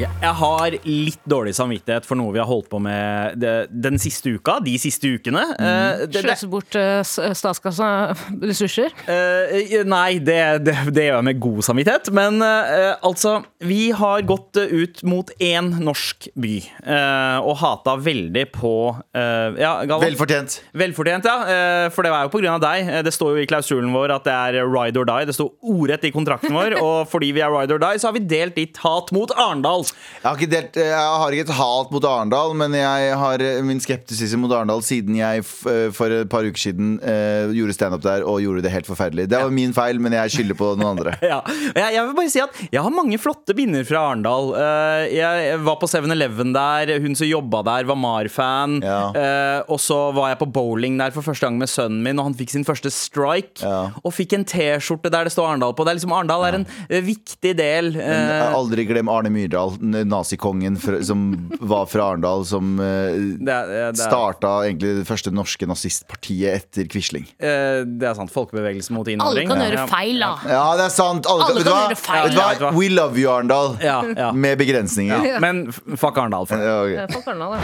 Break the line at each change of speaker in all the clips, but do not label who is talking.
Ok, Jeg har litt dårlig samvittighet for noe vi har holdt på med det, den siste uka. De siste ukene. Mm. det- det-
Sløse bort uh, statskassa ressurser.
Eh, nei, det, det, det gjør jeg med god samvittighet. Men eh, altså, vi har gått eh, ut mot én norsk by eh, og hata veldig på eh, Ja, Galvan?
Velfortjent.
Velfortjent, ja. eh, For det var jo på grunn av deg. Eh, Det står jo i klausulen vår at det er ride or die. Det står ordrett i kontrakten vår. Og fordi vi er ride or die, så har vi delt ditt hat mot Arendal.
Jeg har, ikke delt, jeg har ikke et hat mot Arendal, men jeg har min skeptisisme mot Arendal siden jeg for et par uker siden uh, gjorde standup der og gjorde det helt forferdelig. Det var min feil, men jeg skylder på noen andre.
Ja. Jeg, jeg vil bare si at jeg har mange flotte binder fra Arendal. Uh, jeg var på 7-Eleven der. Hun som jobba der, var Mar-fan.
Ja.
Uh, og så var jeg på bowling der for første gang med sønnen min, og han fikk sin første strike.
Ja.
Og fikk en T-skjorte der det står Arendal på. Det er liksom Arendal er en eh, viktig del.
Men
eh,
aldri glem Arne Myrdal, nazikongen som var fra Arendal, som eh,
det, det, er-
starta egentlig det første norske nazistpartiet etter Quisling.
eh, det er sant. Folkebevegelsen mot
Alle kan gjøre feil, da.
Ja, det er sant! Alle,
Alle kan,
kan
gjøre feil.
vet du hva? We love you, Arendal.
Ja, ja.
Med begrensninger.
Ja. Men fuck Arendal. For. det.
Ja, ok.
Arendal.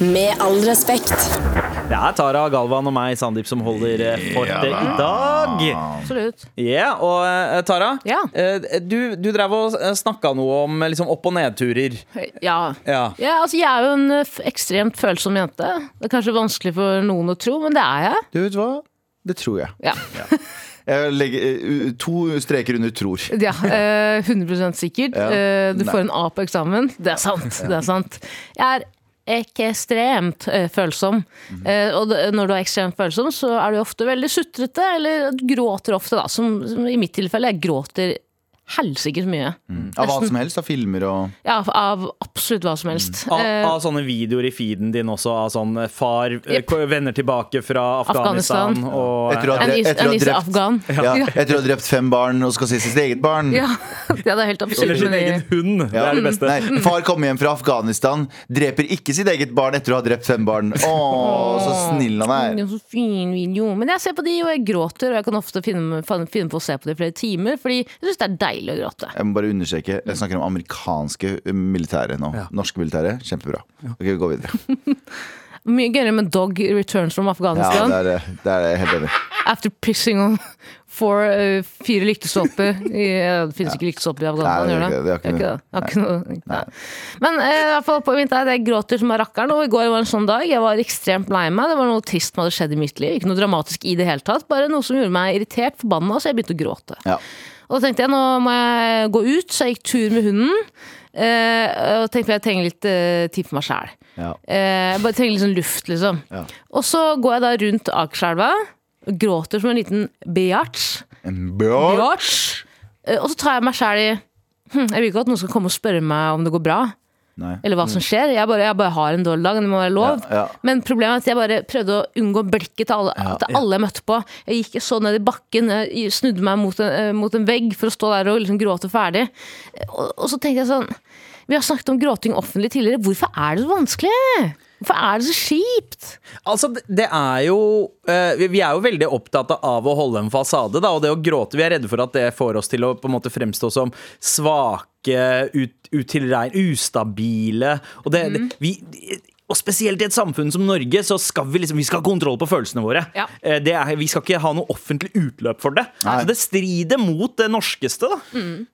Med all respekt.
Det er Tara Galvan og meg, Sandeep, som holder eh, fortet i dag.
Absolutt.
Ja, og eh, Tara,
Ja.
eh, du, du drev og eh, snakka noe om eh, liksom opp- og nedturer.
Ja.
Ja.
Ja, altså, jeg er jo en eh, ekstremt følsom jente. Det er kanskje vanskelig for noen å tro, men det er jeg.
Du vet hva? Det tror jeg.
Ja,
Jeg legger eh, to streker under tror.
ja eh, 100 sikkert.
Ja.
Eh, Du får en A på eksamen. Det er sant. Det er sant. Jeg er ekstremt følsom.
Mm.
Eh, og når du er ekstremt følsom, så er du ofte veldig sutrete, eller gråter ofte, da. Som, som i mitt tilfelle. Jeg gråter helsikes mye.
Av hva som helst, av filmer og
Ja, av absolutt hva som helst.
Av,
Eh,
av sånne videoer i feeden din også, av sånn eh, far yep. Vender tilbake fra Afghanistan,
Afghanistan.
og
Etter å ha drept
afghan.
ja, Etter å ha drept fem barn og skal si sitt eget barn.
Ja, ja, det er helt absurd.
Eller sin egen hund. Det er det beste.
Nei, far kommer hjem fra Afghanistan, dreper ikke sitt eget barn etter å ha drept fem barn. Å, så snill han
Det
er
så fin video. Men jeg ser på de, og jeg gråter. Og jeg kan ofte finne, finne på å se på de i flere timer, fordi jeg syns det er deilig å gråte.
Jeg må bare understreke, jeg snakker om amerikanske militære nå. Norske militære, kjempebra. Ok, vi går videre.
Mye gøyere med Dog Returns from Afghanistan.
Ja, det er, det er helt enig.
After pissing on four, uh, fire lyktestolper. I- ja, Det finnes ikke lyktestolper i Afghanistan, gjør
det ikke det. Det ikke
noe- Men eh, i hvert fall på vinter, jeg gråter som er rakkeren. Og i går var en sånn dag. Jeg var ekstremt lei meg. Det var noe trist som hadde skjedd i mitt liv. Ikke noe dramatisk i det hele tatt. Bare noe som gjorde meg irritert, forbanna, så jeg begynte å gråte.
Ja.
Og da tenkte jeg nå må jeg gå ut, så jeg gikk tur med hunden. Uh, og tenkte jeg trenger litt uh, tid for meg sjæl.
Ja.
Uh, bare trenger litt sånn luft, liksom.
Ja.
Og så går jeg da rundt Akerselva og gråter som en liten biatch.
En.
Biatch. Uh, og så tar jeg meg sjæl i hm, Jeg vil ikke at noen skal komme og spørre meg om det går bra.
Nei.
Eller hva som skjer. Jeg bare, jeg bare har en dårlig dag, det må være lov.
Ja, ja.
Men problemet er at jeg bare prøvde å unngå blikket til alle, til alle jeg møtte på. Jeg gikk så ned i bakken, jeg snudde meg mot en, eh, mot en vegg for å stå der og liksom gråte ferdig. Og, og så tenkte jeg sånn Vi har snakket om gråting offentlig tidligere. Hvorfor er det så vanskelig? Hvorfor er det så kjipt?
Altså, det- er jo eh, vi- er jo veldig opptatt av å holde en fasade, da, og det å gråte Vi er redde for at det får oss til å på en måte fremstå som svake, ut, utilregn, ustabile. Og, det, det, vi, og spesielt i et samfunn som Norge, så skal vi liksom Vi skal ha kontroll på følelsene våre.
Ja.
Eh, Det er, vi skal ikke ha noe offentlig utløp for det.
Nei.
Så det strider mot det norskeste, da.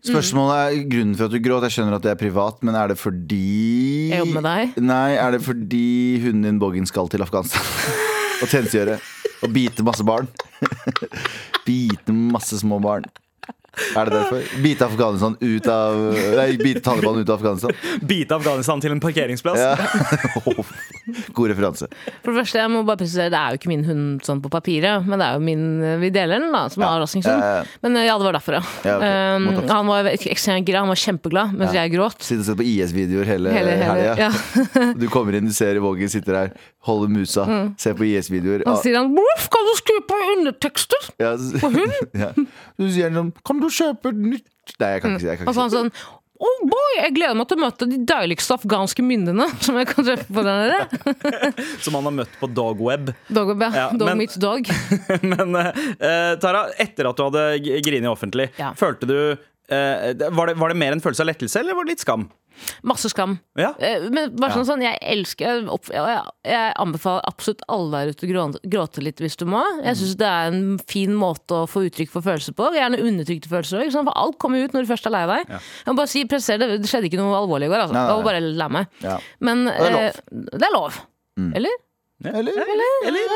Spørsmålet er grunnen for at du gråt. Jeg skjønner at det er privat, men er det fordi
Jeg jobber med deg.
Nei, er det fordi hunden din Boggin skal til Afghanistan og tjenestegjøre? Og bite masse barn? bite masse små barn. Er det derfor? Bite Afghanistan ut av Nei, bite Taliban ut av Afghanistan?
Bite Afghanistan til en parkeringsplass.
Ja. God referanse.
For det første, jeg må bare presisere, Det er jo ikke min hund sånn på papiret, men det er jo min Vi deler den, da, som har Rossington.
Ja, ja, ja.
Men eh, ja, det var derfor, ja.
Ja, ok.
Um, han var han var kjempeglad mens jeg gråt.
Sitter og ser på IS-videoer hele,
Hele- hele-
helga.
ja.
Du kommer inn, du ser Vågen sitter her, holder musa, ser på IS-videoer.
Og så sier han 'Voff, kan du skru på undertekster?'
Ja, hund?' ja. Så sier han sånn Kan du kjøpe nytt Nei, jeg kan ikke si det.
sånn Oh boy, jeg gleder meg til å møte de deiligste afghanske myndene som jeg kan treffe på der.
Som han har møtt på Dogweb.
Dogweb, ja.
Ja,
dog
men-
meets dog.
Men uh, Tara, etter at du hadde grinet offentlig,
Ja.
følte du var, det, var det mer en følelse av lettelse, eller var det litt skam?
Masse skam.
Ja.
Eh, Men bare sånn, sånn, jeg elsker opp, jeg, jeg anbefaler absolutt alle der ute å gråte, litt hvis du må. Jeg syns det er en fin måte å få uttrykk for følelser på. Gjerne undertrykte følelser òg. For alt kommer ut når du først er lei deg. Jeg må bare si, presser det, det skjedde ikke noe alvorlig i går. Altså.
Nei, nei,
Jeg var bare lei meg.
Ja.
Men
er lov.
eh, det er lov. Mm.
Eller?
Eller, eller,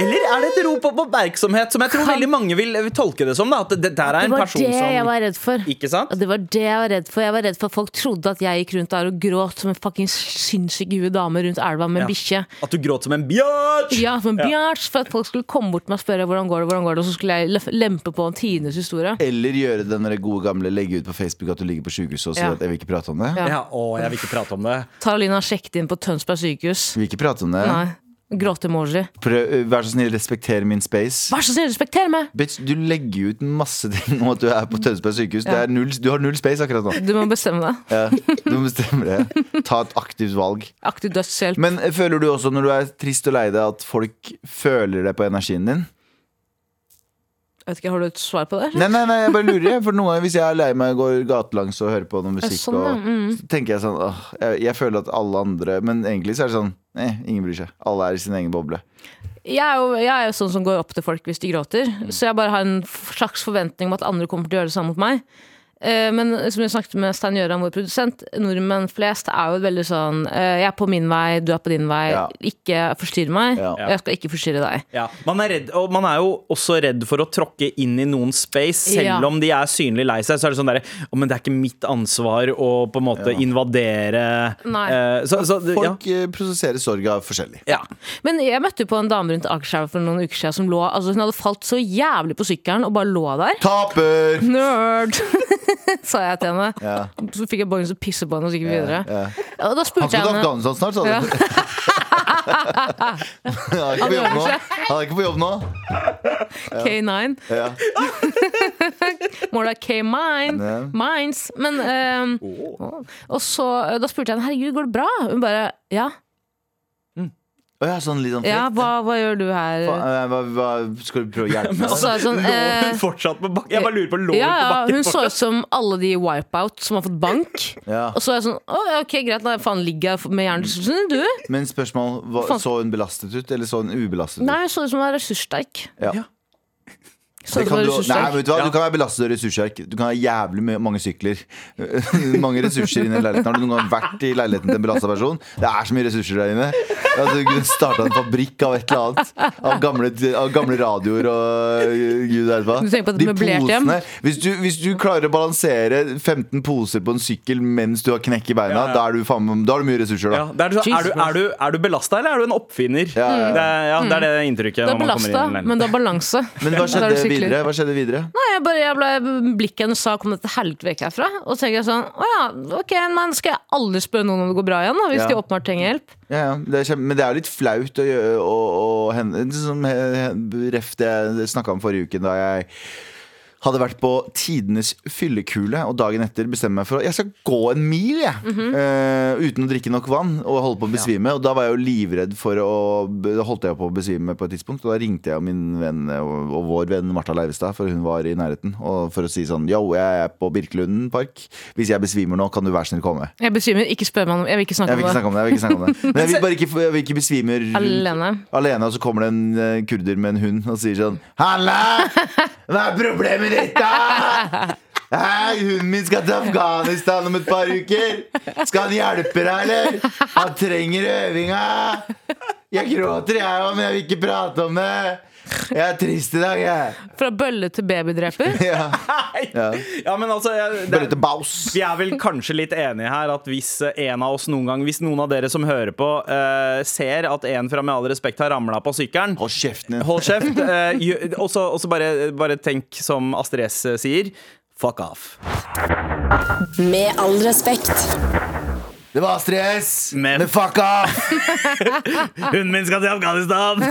eller er det et rop om oppmerksomhet, som jeg tror veldig mange vil, vil tolke det som? Da, at det der er en
var
som
det jeg var redd for.
Ikke sant?
Det var det jeg var redd for. Jeg var redd for at folk trodde at jeg gikk rundt der og gråt som en fucking sinnssyk hue dame rundt elva med en
Ja.
bikkje.
At du gråt som en bjørn!
Ja, som en bjørn. for at folk skulle komme bort til meg og spørre hvordan går det, hvordan går det, og så skulle jeg lempe på en tiendes historie.
Eller gjøre den gode gamle legge ut på Facebook at du ligger på sjukehuset og si
Ja.
at jeg vil ikke prate om det.
Ja.
Ja, å, jeg vil ikke prate om det.
Taralina sjekket inn på Tønsberg sykehus.
Vil ikke prate om det.
Nei. Gråte-emoji.
Vær så snill, respekter min space.
Vær så snill, respekter meg!
Bitch, du legger ut masse ting om at du er på Tønsberg sykehus.
Ja.
null, du har null space akkurat nå.
Du må bestemme deg.
Ja, du må bestemme det. Ta et aktivt valg.
Aktiv dødshjelp.
Men eh, føler du også når du er trist og lei deg, at folk føler det på energien din?
Jeg vet ikke, Har du et svar på det?
Nei, nei, nei, jeg bare lurer. For noen ganger Hvis jeg er lei meg og går gatelangs og hører på noe musikk,
sånn,
og, mm. så tenker jeg sånn åh, jeg, jeg føler at alle andre Men egentlig så er det sånn eh, ingen bryr seg. Alle er i sin egen boble.
Jeg er, jo, jeg er jo sånn som går opp til folk hvis de gråter. Så jeg bare har en slags forventning om at andre kommer til å gjøre det samme mot meg. Eh, Men som jeg snakket med Stein Gjøran, vår produsent, nordmenn flest er jo veldig sånn eh, Jeg er på min vei, du er på din vei.
Ja.
Ikke forstyrr meg.
Ja.
Og jeg skal ikke forstyrre deg.
Ja, man er, redd, og man er jo også redd for å tråkke inn i noen space. Selv
Ja.
om de er synlig lei seg, så er det sånn derre oh, Men det er ikke mitt ansvar å på en måte invadere
Nei.
eh, så, så.
Folk prosesserer sorga forskjellig.
Ja.
Men jeg møtte på en dame rundt Akerselva for noen uker siden som lå Altså hun hadde falt så jævlig på sykkelen og bare lå der.
Taper!
Nerd! sa jeg til henne.
Ja.
Så fikk jeg bare lyst til å pisse på henne og så gikk vi videre.
Ja.
Og da
Han
spurte
skal
jeg
til
henne
Afghanistan snart, sa du. Han er ikke på jobb nå. Han er ikke på jobb nå.
K9.
Ja.
More like K-mine. Mines. Men ehm, Og så Da spurte jeg henne herregud, går det bra? Hun bare ja.
Å ja, sånn litt sånn
Ja, hva, hva gjør du her?
Hva, eh, hva, hva, skal du prøve å hjelpe meg?
sånn
Lå
eh,
hun fortsatt på bakken? Jeg bare lurer på lå hun
ja,
på
ja,
bakken
hun så ut som alle de wipeout som har fått bank.
Ja.
Og så er jeg sånn oh, ok, greit, da faen ligger jeg med hjernerystelsen, sånn, du?
Men spørsmål, hva, så hun belastet ut, eller så hun ubelastet ut?
Nei, hun så ut som hun var ressurssterk.
Ja. Det kan du, nei, vet du hva?
Ja.
Du kan være belastet og ressurssterk. Du kan ha jævlig mange sykler. mange ressurser inne i leiligheten. Har du noen gang vært i leiligheten til en belasta person? Det er så mye ressurser der inne. Altså, du kunne starta en fabrikk av et eller annet. Av gamle, av gamle radioer og uh, gud vet hva.
Du tenker på et møblert hjem?
Hvis du, hvis du klarer å balansere 15 poser på en sykkel mens du har knekk i beina,
Ja, ja.
Da, er du faen, da har du mye ressurser, da.
Ja, det er, så, er, du, er, du, er du belasta, eller er du en oppfinner?
Ja, ja, ja.
Det, er, ja, det er det inntrykket.
Du er
når man kommer inn i
belasta, men du har balanse.
Men hva
er
skjedde videre? Hva skjedde videre?
Nei, jeg bare, jeg ble, Blikket hennes sa 'kom deg til helvete vekk herfra'. Og så tenker jeg sånn Å ja, ok, men skal jeg aldri spørre noen om det går bra igjen? da Hvis
Ja.
de åpenbart trenger hjelp?
Ja, ja, det kjempe, men det er jo litt flaut å gjøre og, og henne, som he- Ref det jeg snakka om forrige uke, da jeg hadde vært på tidenes fyllekule, og dagen etter bestemmer meg for at jeg skal gå en mil, jeg.
Mm
-hmm. uh, uten å drikke nok vann og holde på å besvime. Og da var jeg jo livredd for å Da holdt jeg på å besvime på et tidspunkt, og da ringte jeg min venn og, og vår venn Martha Leivestad, for hun var i nærheten, og for å si sånn Yo, jeg er på Birkelunden park. Hvis jeg besvimer nå, kan du være snill komme?
Jeg besvimer, ikke spør meg om Jeg vil ikke snakke
Jeg vil ikke snakke om det. Jeg vil ikke snakke om det. Men jeg vil bare ikke, jeg vil ikke besvime
Alene.
alene, og så kommer det en eh, kurder med en hund og sier sånn Halla! Hva er problemet ditt. Hei, hunden min skal til Afghanistan om et par uker. Skal han hjelpe deg, eller? Han trenger øvinga. Jeg gråter, jeg òg, men jeg vil ikke prate om det. Jeg er trist i dag, jeg.
Fra bølle til babydreper.
Ja. Ja.
Ja, men altså jeg, det,
Bølle til baus.
Vi er vel kanskje litt enige her at hvis eh, en av oss noen gang Hvis noen av dere som hører på, uh, ser at en fra Med all respekt har ramla på sykkelen
Hold kjeften din.
Hold kjeft. uh, og så bare, bare tenk som Astrid S sier. Fuck off.
Med all respekt.
Det var stress!
Men-
Men fuck off!
Hunden min skal til Afghanistan!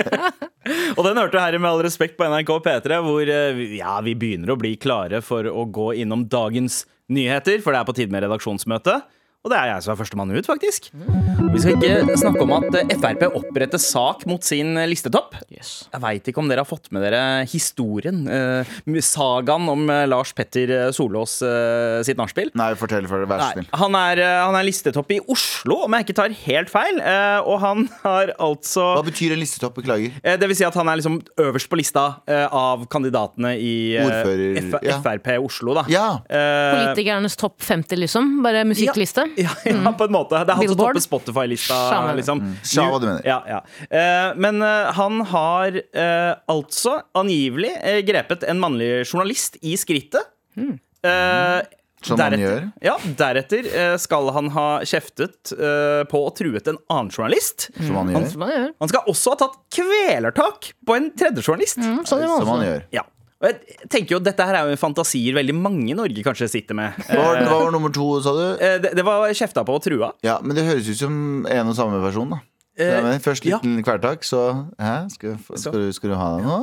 og den hørte du her i Med all respekt på NRK P3, hvor eh, ja, vi begynner å bli klare for å gå innom dagens nyheter, for det er på tide med redaksjonsmøte. Og det er jeg som er førstemann ut, faktisk. Vi skal ikke snakke om at eh, Frp oppretter sak mot sin listetopp. listetopp. Jeg veit ikke om dere har fått med dere historien, eh, sagaen om eh, Lars Petter eh, Solås eh, sitt nachspiel.
Nei, fortell for det, vær så snill.
han er, eh, han er listetopp i Oslo, om jeg ikke tar helt feil. eh, Og han har altså
Hva betyr en listetopp? Beklager.
eh, Det vil si at han er liksom øverst på lista eh, av kandidatene i eh,
Ordfører,
F
ja.
Frp Oslo, da.
Ja.
Eh,
Politikernes topp 50, liksom. Bare musikkliste.
Ja, ja, på en måte. Det er han som
Billboard.
topper Spotify-lista. Liksom.
Sa hva du mener.
Ja, ja. Eh, men eh, han har eh, altså angivelig eh, grepet en mannlig journalist i skrittet. Eh,
Som man gjør.
Ja, deretter eh, skal han ha kjeftet eh, på og truet en annen journalist.
Som han gjør.
Som man gjør.
Han skal også ha tatt kvelertak på en tredje journalist.
Mm, sånn gjør man
Som han
også.
gjør.
Ja. Og jeg tenker jo, Dette her er jo fantasier veldig mange i Norge kanskje sitter med.
Hva var, hva var nummer to, sa du?
Eh, det, det var kjefta på og trua.
Ja, Men det høres ut som en og samme person, da.
Eh,
Først
ja.
liten kvelertak, så Hæ, skal, skal, du, skal du ha deg nå?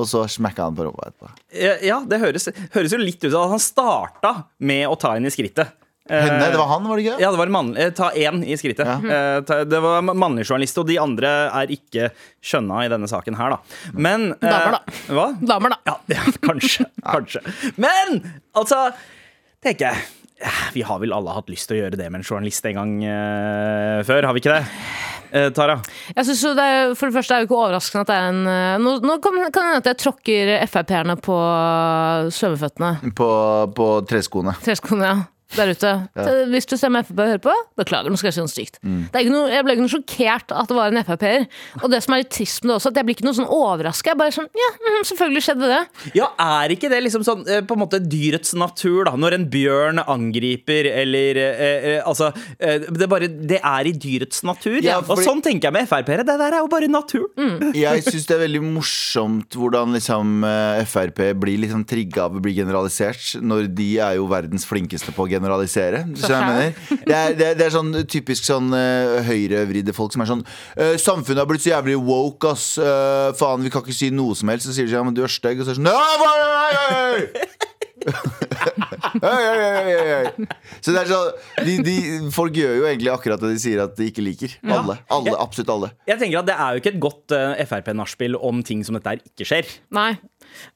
Og så smekka han på rumpa etterpå.
Eh, Ja, det høres, høres jo litt ut som at han starta med å ta henne i skrittet. Eh,
Henne, det var han, var det ikke?
Ja, det var en mann, eh, ta én i skrittet.
Ja.
Eh, det var mannlig journalist, og de andre er ikke skjønna i denne saken her, da. Men eh,
Damer, da.
Hva?
Damer, da.
Ja, ja kanskje. kanskje. Men altså, tenker jeg eh, Vi har vel alle hatt lyst til å gjøre det med en journalist en gang uh, før, har vi ikke det? Eh, Tara?
Jeg synes det er, For det første er det jo ikke overraskende at det er en eh, Nå, nå kan kan det hende at jeg tråkker Frp-erne på svømmeføttene.
På, på treskoene.
Treskoene, ja. Der ute. Hvis du stemmer Frp og hører på, beklager, nå skal jeg si noe stygt.
Mm.
Det er ikke noe, jeg ble ikke noe sjokkert at det var en Frp-er. Og det som er litt trist med det også, at jeg blir ikke noe sånn overraska. Jeg bare sånn, ja, mhm, selvfølgelig skjedde det.
Ja, er ikke det liksom sånn eh, på en måte dyrets natur, da? Når en bjørn angriper, eller eh, eh, Altså, eh, det, bare, det er i dyrets natur.
Ja,
Og sånn tenker jeg med Frp-ere. Det der er jo bare naturen.
Jeg syns det er veldig morsomt hvordan liksom eh, Frp blir liksom trigga av å bli generalisert, når de er jo verdens flinkeste på å generalisere. Så jeg mener. Det, er, det, er, det er sånn typisk sånn uh, høyrevridde folk som er sånn uh, Samfunnet har blitt så jævlig woke, ass. Uh, faen, vi kan ikke si noe som helst. Så sier de sånn, ja, men du er stygg. Og så er det sånn «Nei, nei, hei, hei, hei!» Hei, hei, hei, hei, hei. Så det er sånn de, de, Folk gjør jo egentlig akkurat det de sier at de ikke liker. Alle. alle Absolutt alle.
Jeg tenker at Det er jo ikke et godt uh, Frp-nachspiel om ting som dette her ikke skjer.
Nei.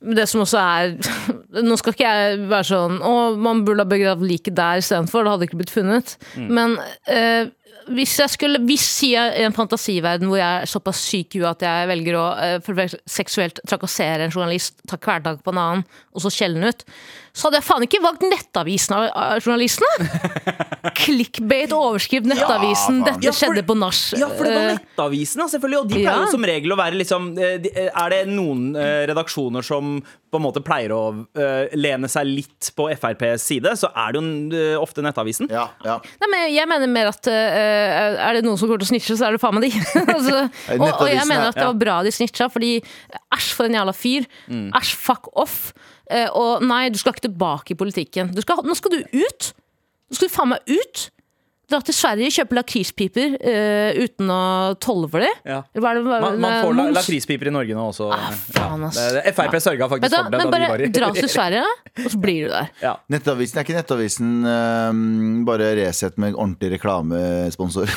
Det som også er Nå skal ikke jeg være sånn Å, man burde ha begravd liket der istedenfor. Det hadde ikke blitt funnet. Men eh, hvis jeg skulle Hvis jeg i en fantasiverden hvor jeg er såpass syk i huet at jeg velger å eh, for seksuelt trakassere en journalist, ta hverdag på en annen, og så skjelne ut, så hadde jeg faen ikke valgt Nettavisen av journalistene! Clickbait, overskrift, Nettavisen,
Ja,
dette
Ja, for-
skjedde på nach.
Ja, for det var
Eh,
Nettavisen, selvfølgelig. Og de
Ja.
pleier jo som regel å være liksom eh, eh, Er det noen redaksjoner som på en måte pleier å lene seg litt på FrPs side, så er det jo ofte Nettavisen.
Ja, ja.
Nei, men jeg mener mer at er det noen som kommer til å snitche, så er det faen meg de. altså, og, og jeg mener
er-
at det var bra de snitcha, fordi æsj for en jævla fyr. Æsj, fuck off. Eh, og nei, du skal ikke tilbake i politikken. Skal, nå skal du ut! Nå skal du faen meg ut! Dra til Sverige, kjøpe lakrispiper uh, uten å tolle for dem.
Ja.
Det- det-
Man, man får la- lakrispiper i Norge nå også.
Ah, faen, ass.
Det- Frp Frp sørga faktisk
da,
for det
men
da de
bare
i
dra til Sverige, og så blir du der.
ja.
Nettavisen er ikke Nettavisen ehm, bare Resett med ordentlig reklamesponsor.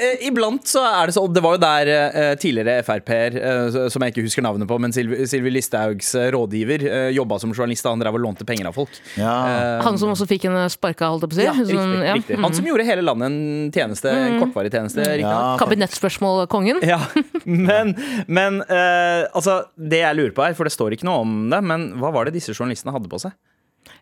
Eh, eh, iblant så er det så Det var jo der uh, tidligere Frp-er, uh, som jeg ikke husker navnet på, men Sylvi Sylvi Listhaugs rådgiver, uh, jobba som journalist. da Han drev og lånte penger av folk.
Ja.
Han som også fikk henne sparka, holdt jeg på å si.
ja, riktig,
Sånn, ja.
riktig. Han som gjorde hele landet en tjeneste, en kortvarig tjeneste.
Ja,
Kabinettspørsmål-kongen.
Ja, men, men uh, altså, det jeg lurer på her, for det står ikke noe om det, men hva var det disse journalistene hadde på seg?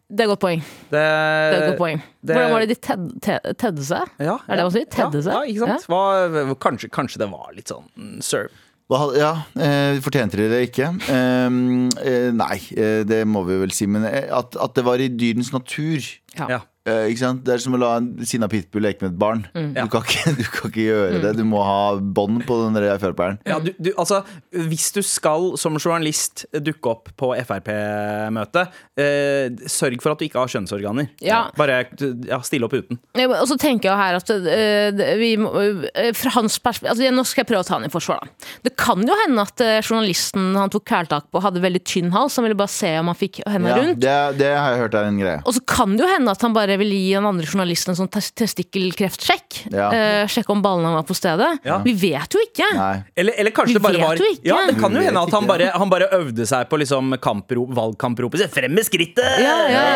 Det er et godt poeng.
Det,
Det er et godt poeng.
det-
Hvordan var det de ted, ted, tedde seg?
Ja,
Er det man sier? Tedde seg?
Ja, ja, ikke sant? Hva, kanskje, kanskje det var litt sånn mm, serve.
Ja, eh, fortjente de det ikke? Ehm, eh, nei, det må vi vel si. Men at, at det var i dyrens natur,
Ja.
Eh, ikke sant? Det er som å la en sinna pitbull leke med et barn.
Mm.
Du, kan ikke, du kan ikke gjøre det. Du må ha bånd på den Frp-eren.
Ja, du, du, altså, hvis du skal som journalist dukke opp på Frp-møte, eh, sørg for at du ikke har kjønnsorganer.
Ja.
Bare ja, stille opp uten.
Ja, Og så tenker jeg her at uh, vi må, uh, Fra hans altså, Nå skal jeg prøve å ta han i forsvar. da. Det kan jo hende at uh, journalisten han tok kvelertak på, hadde veldig tynn hals. Han ville bare se om han fikk henda
Ja,
rundt.
det, det har jeg hørt er en greie.
Og så kan det jo hende at han bare vil gi den andre journalisten en sånn tes- testikkelkreftsjekk.
Ja.
Eh, sjekke om ballene var på stedet.
Ja.
Vi vet jo ikke.
Nei.
Eller, eller kanskje
Vi
det bare
vet
var
jo ikke.
Ja, Det kan jo hende at han
ikke.
bare, han bare øvde seg på liksom kamprop, valgkampropet sitt. Frem med skrittet!
Ja, ja, ja.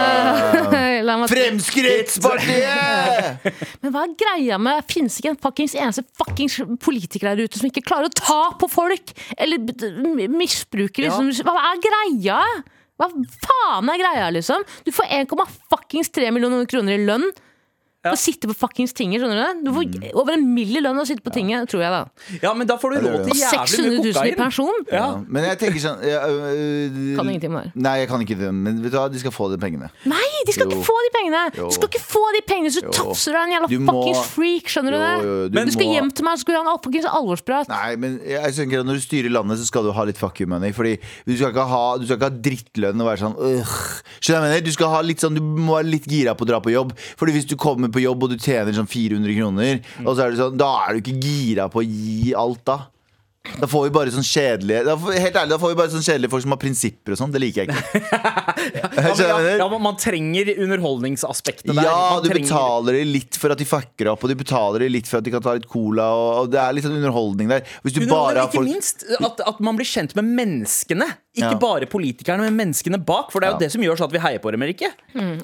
La meg-
Fremskrittspartiet!
Men hva er greia med Finnes ikke en fuckings eneste fuckings politiker der ute som ikke klarer å ta på folk? Eller b- misbruker liksom Hva er greia? Hva faen er greia, liksom? Du får 1,3 millioner kroner i lønn. Å sitte på fuckings tinget, skjønner du det? Du får over en mill i lønn å sitte på tinget, tror jeg da.
Ja, men da får du råd til jævlig
600
mye
000 i
kokain.
pensjon.
Ja.
Ja, men jeg tenker sånn ja, øh,
Kan ingenting om det.
Nei, jeg kan ikke det. Men vet du hva, de skal få de pengene.
Nei, de skal
Jo.
ikke få de pengene!
Jo.
Du skal ikke få de pengene, så
Jo.
tafser du deg en jævla
Du må-
fuckings freak, skjønner du
Jo,
det?
jo, du
du skal
må-
hjem til meg, så skal du ha en fuckings alvorsprat.
Nei, men jeg tenker at Når du styrer landet, så skal du ha litt fuck you money. Fordi Du skal ikke ha, du skal ikke ha drittlønn og være sånn øh. Skjønner du hva jeg mener? Du, skal ha litt sånn, du må være litt gira på å dra på jobb. Fordi hvis du kommer på jobb og du tjener sånn 400 kroner, og så er det sånn, da er du ikke gira på å gi alt, da. Da får vi bare sånn kjedelige da Helt ærlig, da får vi bare sånn kjedelige folk som har prinsipper og sånn. Det liker jeg ikke.
Ja,
du
ja, ja, man trenger underholdningsaspektet der.
Ja, du
trenger-
betaler dem litt for at de fucker opp, og du betaler dem litt for at de kan ta litt cola. Og, og Det er litt sånn underholdning der. Hvis du bare har folk ikke
minst at, at man blir kjent med menneskene. Ikke
Ja.
bare politikerne, men menneskene bak. For det er jo
Ja.
det som gjør så at vi heier på dem, eller ikke?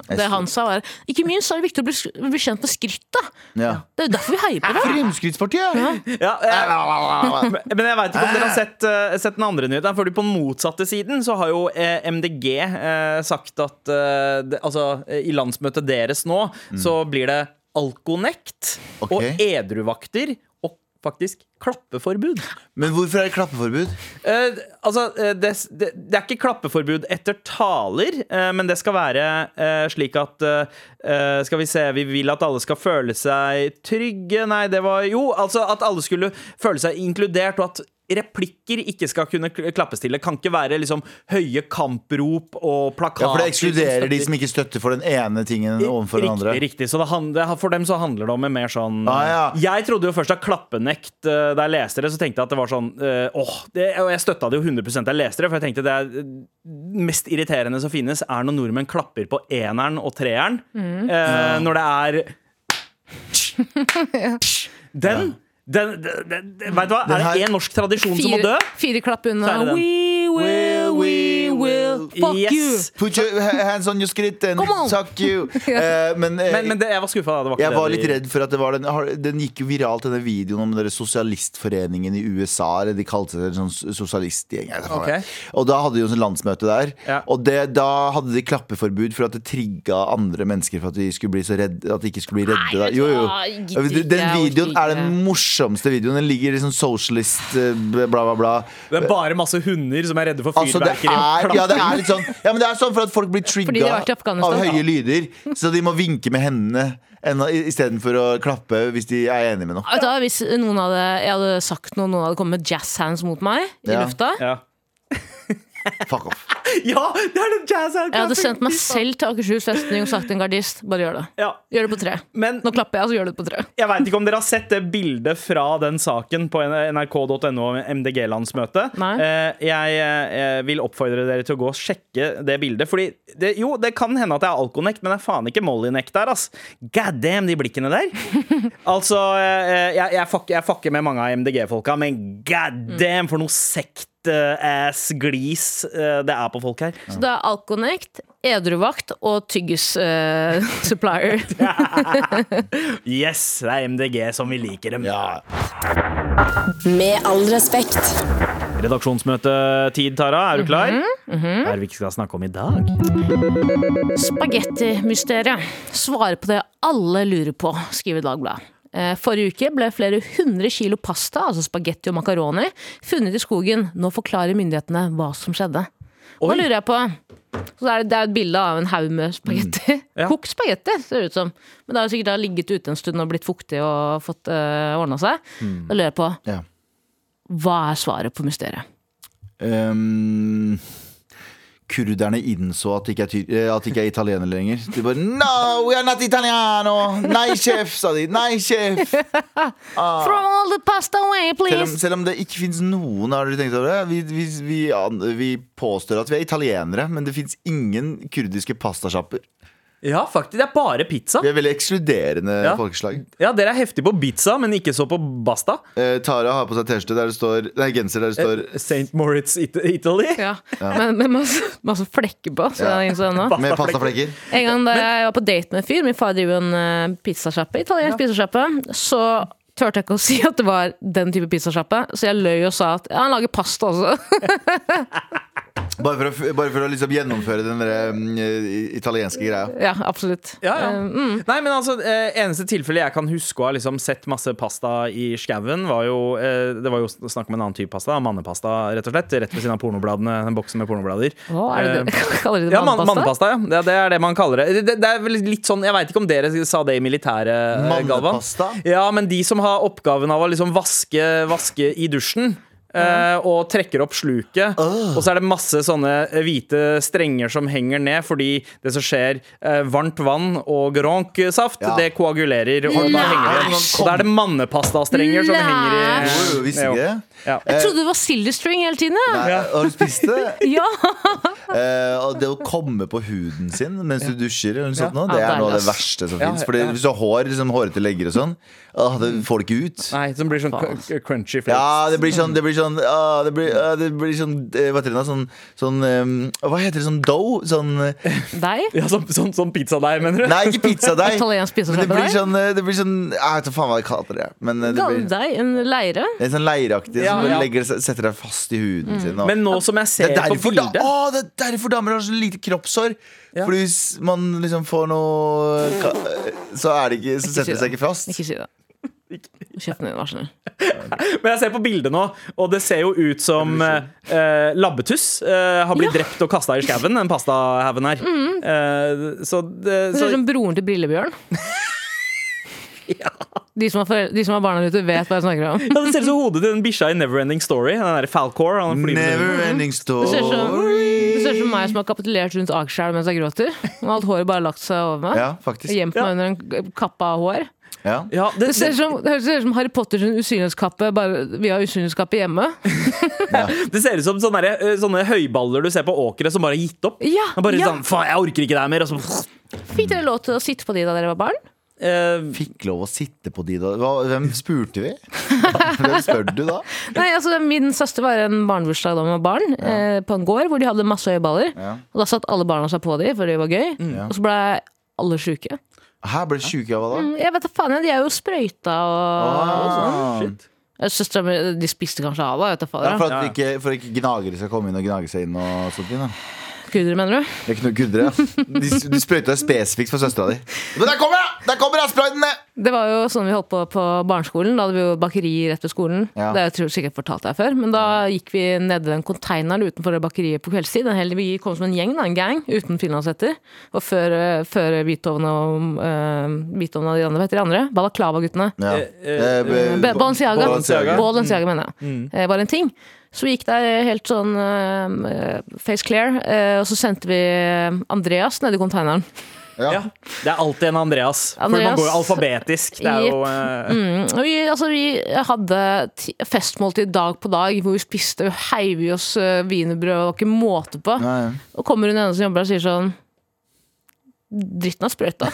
Det han sa var Ikke minst er det viktig å bli, bli kjent med skrittet.
ja.
Det er jo derfor vi heier på dem.
Fremskrittspartiet!
Ja, eh, men jeg veit ikke om dere har sett, eh, sett den andre nyheten. For på den motsatte siden så har jo eh, MDG eh, sagt at eh, det, altså, i landsmøtet deres nå så blir det alkonekt
okay.
og edruvakter faktisk klappeforbud.
Men hvorfor er det klappeforbud?
Eh, altså, eh, det, det, det er ikke klappeforbud etter taler, eh, men det skal være eh, slik at eh, eh, Skal vi se Vi vil at alle skal føle seg trygge Nei, det var Jo, altså at alle skulle føle seg inkludert, og at replikker ikke skal kunne klappes til. Det kan ikke være liksom høye kamprop og plakater.
Ja, For det ekskluderer de som ikke støtter for den ene tingen overfor den andre.
Riktig, riktig. Så det handler, for dem så handler det om en mer sånn
Ah, ja.
Jeg trodde jo først at klappenekt eh, Da jeg leste det, så tenkte jeg at det var sånn eh, Åh, det, Og jeg støtta det jo 100 da jeg leste det, for jeg tenkte det er eh, mest irriterende som finnes, er når nordmenn klapper på eneren og treeren. eh, Når det er Den den, den, den, den, Vet du hva? Er det én norsk tradisjon som må dø?
Fire, fire klapp unna.
Den.
Will, we will. Fuck
Yes.
you.
Put your hands on your skritt and suck you. Uh, men uh,
Men, men det, jeg var skuffa.
jeg var litt redd for at det var den Den gikk jo viralt, denne videoen om dere sosialistforeningen i USA. Eller de kalte seg en sånn sosialistgjeng. jeg vet ikke hva.
Ok.
Og da hadde de jo sånn landsmøte der.
Ja.
Og det, da hadde de klappeforbud for at det trigga andre mennesker for at de skulle bli så redde At de ikke skulle bli redde.
Nei,
Jo, jo. Den videoen er den morsomste videoen. Den ligger i sånn socialist eh, bla, bla, bla.
Det er bare masse hunder som er redde for
Altså, det
fyrverkeri.
er, ja, det er litt sånn Ja, men det er sånn for at folk blir trigga av høye lyder. Så de må vinke med hendene istedenfor å klappe hvis de er enige med noe.
Da, Hvis noen hadde, jeg hadde sagt noe, noen hadde kommet med jazz hands mot meg i
Ja.
lufta
Ja.
Fuck off.
ja, det er den jazz
Jeg hadde sendt meg selv til Akershus festning og sagt en gardist bare gjør det.
Ja.
Gjør det på tre.
Men
Nå klapper jeg, så gjør det på tre.
jeg veit ikke om dere har sett det bildet fra den saken på nrk.no MDG-landsmøtet.
Nei.
Eh, Jeg eh, vil oppfordre dere til å gå og sjekke det bildet. Fordi det, jo, det kan hende at det er Alconect, men det er faen ikke Molly-nekt der. ass God damn, de blikkene der. altså, eh, jeg, jeg, fucker, jeg fucker med mange av MDG-folka, men god damn, for noe sekt-ass-glis eh, det er på folk her.
Så det er Alconnect, edruvakt og tyggis-supplier.
Yes, det er MDG som vi liker dem.
Ja.
Med all respekt.
Redaksjonsmøtetid, Tara. Er du klar? Hva er det vi ikke skal snakke om i dag?
Spagettimysteriet. Svare på det alle lurer på, skriver Dagbladet. Eh, Forrige uke ble flere hundre kilo pasta, altså spagetti og makaroni, funnet i skogen. Nå forklarer myndighetene hva som skjedde. Oi. da lurer jeg på så er det, det er et bilde av en haug med spagetti.
Ja.
Kokt spagetti, ser det ut som. Men det har sikkert ligget ute en stund og blitt fuktig og fått uh, ordna seg. Da lurer jeg på
Ja.
hva er svaret på mysteriet?
Um, kurderne innså at de ikke er, eh, at de ikke er italienere lenger. De bare No, we are not italiano! Nei, sjef, sa de. Nei, sjef!
Throw all the pasta away,
Selv om,
please!
selv om det ikke fins noen Har dere tenkt over det? Vi, vi, vi, vi påstår at vi er italienere, men det fins ingen kurdiske pastasjapper.
Ja, faktisk. Det er bare pizza.
Vi er veldig ekskluderende
Ja.
folkeslag.
Ja, Dere er heftige på pizza, men ikke så på basta.
Eh, Tara har på seg T-skjorte der det står Nei, genser der det står
St. Moritz It Italy.
Ja. Men med masse, masse flekker på. Så
Ja.
innså ennå.
med pastaflekker.
En gang da jeg var på date med en fyr, min far driver en uh, pizzasjappe, italiensk pizzasjappe, så turte jeg ikke å si at det var den type pizzasjappe, så jeg løy og sa at ja, han lager pasta også.
Bare for å, bare for å liksom gjennomføre den der, mm, italienske greia.
ja, absolutt.
Ja, ja.
Eh, mm.
Nei, men altså, eh, Eneste tilfellet jeg kan huske å ha liksom sett masse pasta i skauen, var jo eh, Det var jo snakk om en annen type pasta. Mannepasta, rett og slett. Rett ved siden av pornobladene. Den boksen med pornoblader.
Å, er det det? Kaller de det
Ja,
mannepasta?
mannepasta, ja. Det, det er det man kaller det. Det, det er vel litt sånn, Jeg veit ikke om dere sa det i militæret, Galvan.
Mannepasta?
Ja, men de som har oppgaven av å liksom vaske, vaske i dusjen. Eh, og trekker opp sluket. Og så er det masse sånne eh, hvite strenger som henger ned, fordi det som skjer eh, Varmt vann og gronk-saft,
Ja.
det koagulerer. Og da henger det. Og da er det mannepastastrenger som henger i
Jo, jo,
Ja.
Jeg trodde det var silly string hele tiden. Ja.
Nei, Har du spist det?
Ja.
Eh, og det å komme på huden sin mens du dusjer, eller noe sånt, nå,
Ja,
det er noe av det verste som
Ja,
fins.
Ja.
hvis du har hår, liksom hårete legger og sånn, åh, det får det ikke ut.
Nei, som blir sånn cr- crunchy flakes.
Ja, det blir sånn Det blir sånn, ah, det blir, ah, det blir sånn eh, Hva det? Sånn, sånn eh, Hva heter det? Sånn dough? Sånn eh,
Deg?
Ja, sånn, sånn, sånn pizzadeig, mener du?
Nei, ikke pizzadeig. Men det blir sånn, eh, det blir sånn Jeg vet ikke faen hva de kaller det. Men eh, det blir?
En leire?
En er sånn leireaktig
Ja,
som
ja.
legger, setter deg fast i huden sin. Og,
Men nå som jeg ser
er
på
bildet da, å, det er derfor damer har så lite kroppshår.
Ja.
Fordi hvis man liksom får noe Så er det ikke Så setter det seg ikke fast.
Ikke si det. Kjeften din, vær så snill.
Men jeg ser på bildet nå, og det ser jo ut som eh, labbetuss eh, har blitt drept og kasta i skauen, den pastahaugen her. Eh, så det,
Det ser ut som broren til Brillebjørn. De som, har de som har barna ute, vet hva jeg snakker om.
ja, det ser ut som hodet til den bikkja i Neverending Story. Den der Falcor. Han
Never
den.
ending
Det ser ut som,
story.
det ser ut som meg som har kapitulert rundt Akerselv mens jeg gråter. Og alt håret bare lagt seg over meg.
Ja, faktisk.
gjemt meg under en kappe av hår.
Ja.
Ja, det,
Det ser som, det ser ut som Harry Potters usynlighetskappe, bare vi har usynlighetskappe hjemme.
det ser ut som sånne, der, eh, sånne høyballer du ser på åkeret som bare har gitt opp.
Ja,
Han bare
ja.
sånn, faen, jeg orker ikke det her mer. Og så,
Fikk dere lov til å sitte på de da dere var barn?
Eh,
Fikk lov å sitte på de da. Hvem spurte vi? Hvem spør du da?
Nei, altså Min søster var en barnebursdag da med barn, barn, eh, på en gård hvor de hadde masse øyeballer.
Ja.
Og Da satt alle barna seg på de, for det var gøy.
Mm.
Og så ble alle sjuke.
Her ble sjuke av hva da?
Mm, Jeg vet da faen, De er jo sprøyta og, og sånn.
Ah.
Søstera mi de spiste kanskje av det.
Ja, for, at ikke, for ikke gnagere skal komme inn og gnage seg inn og sånt. Da.
Kurdere, mener du?
Det er ikke noe gudre. De, de sprøyta spesifikt for søstera di. Men der kommer jeg! Der kommer sprøyten! sprøytene!
Det var jo sånn vi holdt på på barneskolen. Da hadde vi jo bakeri rett ved skolen.
Ja.
Det har jeg sikkert fortalt deg før. Men da gikk vi nedi den konteineren utenfor det bakeriet på kveldstid. Den hele, vi kom som en gjeng, da, en gang, uten finlandshetter. Og før, eh, før Beethoven og uh, Beethoven og de andre, hva heter de andre? Balaklava-guttene.
Ja.
Eh, eh,
Eh,
Balenciaga.
Balenciaga.
Mener jeg. Eh, var en ting. Så vi gikk der helt sånn uh, face clear, uh, og så sendte vi Andreas ned i konteineren.
Ja.
ja. Det er alltid en Andreas. For man går jo alfabetisk. Det er jo uh...
Mm. Vi, altså, vi hadde ti- festmåltid dag på dag hvor vi spiste og heiv i oss uh, wienerbrød. Det var ikke måte på.
Nei.
Og kommer hun ene som jobber der og sier sånn Dritten har sprøyta.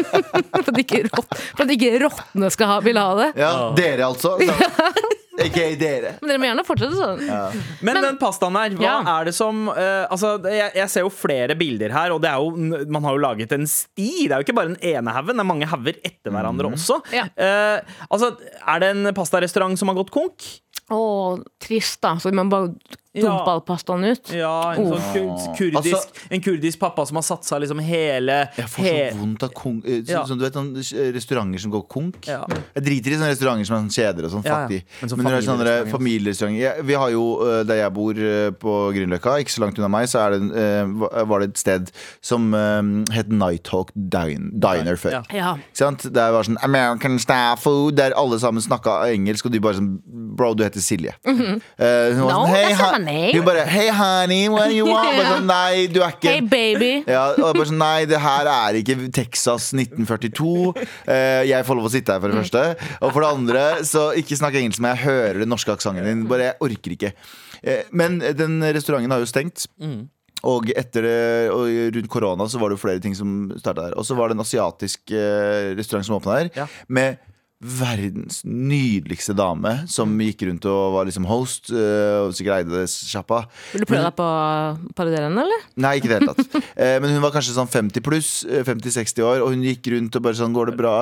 for at ikke, rott, for at ikke rottene skal ha, vil ha det.
ja, dere altså. Ikke dere.
Men dere må gjerne fortsette sånn.
Men, den pastaen her, hva
Ja.
er det som uh, Altså, jeg, jeg ser jo flere bilder her, og det er jo, man har jo laget en sti. Det er jo ikke bare den ene haugen, det er mange hauger etter hverandre også.
Ja.
Uh, altså, er det en pastarestaurant som har gått konk?
Å, trist, da. Så man bare dumpe all pastaen ut.
Ja, en, sånn kur- kurdisk,
Altså-
en kurdisk pappa som har satsa liksom hele
Jeg får så vondt av konk eh, så,
Ja.
sånn, Du vet sånn restauranter som går konk?
Ja.
Jeg driter i sånne restauranter som er sånn kjeder og sånn.
Ja, ja.
Fattig.
Men sånn
Men når det er sånne
familierestauranter.
Vi har jo, eh, Der jeg bor eh, på Grünerløkka, ikke så langt unna meg, så er det, var det et sted som het Nighthawk Diner før.
Ja.
Ja.
Ikke sant? Det var sånn American staff food Der alle sammen snakka engelsk Og de bare sånn Bro, du heter Silje Eh, Hun var
Mhm. No,
sånn Hey,
name."
Hun bare Hey honey, what do you want? Bare sånn, Nei, du er ikke
Hey, baby.
ja, og bare sånn, Nei, det her er ikke Texas 1942 Eh, Jeg får lov å sitte her for det første Og for det andre, så ikke snakk engelsk Men jeg hører den norske aksenten din Bare jeg orker ikke Eh, Men den restauranten har jo stengt og etter det, og rundt korona så var det jo flere ting som starta der. Og så var det en asiatisk eh, restaurant som åpna der,
Ja.
med verdens nydeligste dame som gikk rundt og var liksom host, eh, og sikkert eide det sjappa.
Vil du prøve deg på å parodiere henne, eller?
Nei, ikke i det hele tatt. Eh, men hun var kanskje sånn 50 pluss, eh, 50-60 år, og hun gikk rundt og bare sånn Går det bra?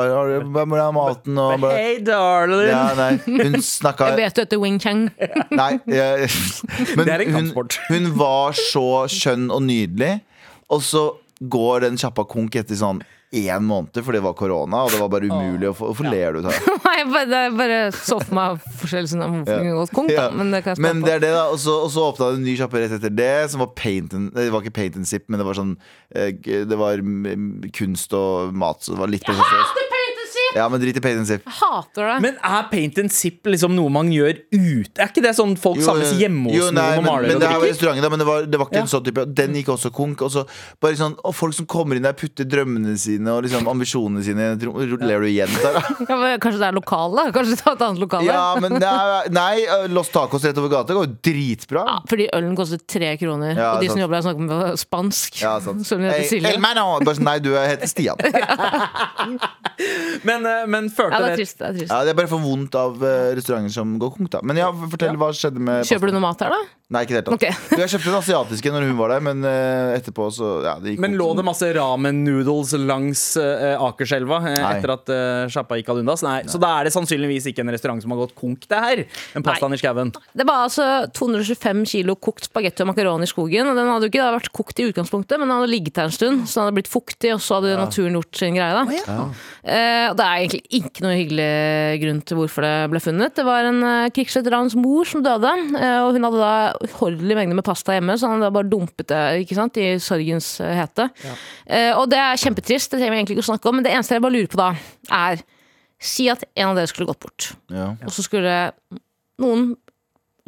Hvordan er maten? Og bare,
Hey, darling!
ja, nei, hun snakka
Jeg vet du heter Wing Chang.
Nei, jeg, men
Det er en
hun,
kampsport.
hun var så skjønn og nydelig, og så går den kjappa konk etter sånn én måned, for det var korona, og det var bare umulig å få Hvorfor ler du, det?
Nei, jeg bare, det så for meg forskjellen om hvorfor hun kunne gått konk, da.
Ja.
Men det kan jeg
Men det er det, da. Og så, og så åpna det en ny sjappe rett etter det, som var paint and, Det var ikke paint and sip, men det var sånn eh, Det var mm, kunst og mat, så det var litt presisøst. Ja, men drit i paint and sip.
Hater det.
Men er paint and sip liksom noe man gjør ute? Er ikke det sånn folk
Jo,
samles hjemme hos
jo, nei,
noen og
men,
maler
men
og
det her var
drikker?
restauranten, da, men det var, det var ikke
Ja.
en sånn type Den gikk også konk. Og, så, bare sånn, og folk som kommer inn der, putter drømmene sine og liksom ambisjonene sine i et rom. Ler du igjen, Tara?
Ja, men Kanskje det er lokal, da? Kanskje ta et annet lokale?
Ja, men det er, nei, uh, Los Tacos rett over gata går jo dritbra.
Ja, fordi ølen koster tre kroner,
Ja,
og de som jobber der, snakker med spansk.
Ja, sant.
Som de heter
Hey,
Silje.
hey, man, oh. Sånn, nei, du heter Stian.
Men, eh, men førte
Ja, det er trist. Det er trist.
Ja, det er bare for vondt av uh, restauranter som går konk, da. Men ja, fortell hva skjedde med
Kjøper du noe mat her, da?
Nei, ikke i det hele tatt.
Ok.
Jeg kjøpte den asiatiske når hun var der, men uh, etterpå så ja, det gikk
Men lå det masse ramen noodles langs uh, Akerselva
uh,
etter at uh, sjappa gikk ad undas? Nei. Så da er det sannsynligvis ikke en restaurant som har gått konk, det her. En pastaen i skauen.
Det var altså 225 kilo kokt spagetti og makaroni i skogen. Og den hadde jo ikke vært kokt i utgangspunktet, men den hadde ligget der en stund, så den hadde blitt fuktig, og så hadde naturen gjort sin greie. da Oh, ja. Uh, Det er egentlig ikke noe hyggelig grunn til hvorfor det ble funnet. Det var en uh, krigsveterans mor som døde, eh, og hun hadde da uhorvelig mengde med pasta hjemme, så han hadde da bare dumpet det ikke sant, i sorgens eh, hete. Ja. og det er kjempetrist, det trenger vi egentlig ikke å snakke om, men det eneste jeg bare lurer på da, er Si at en av dere skulle gått bort,
Ja.
og så skulle noen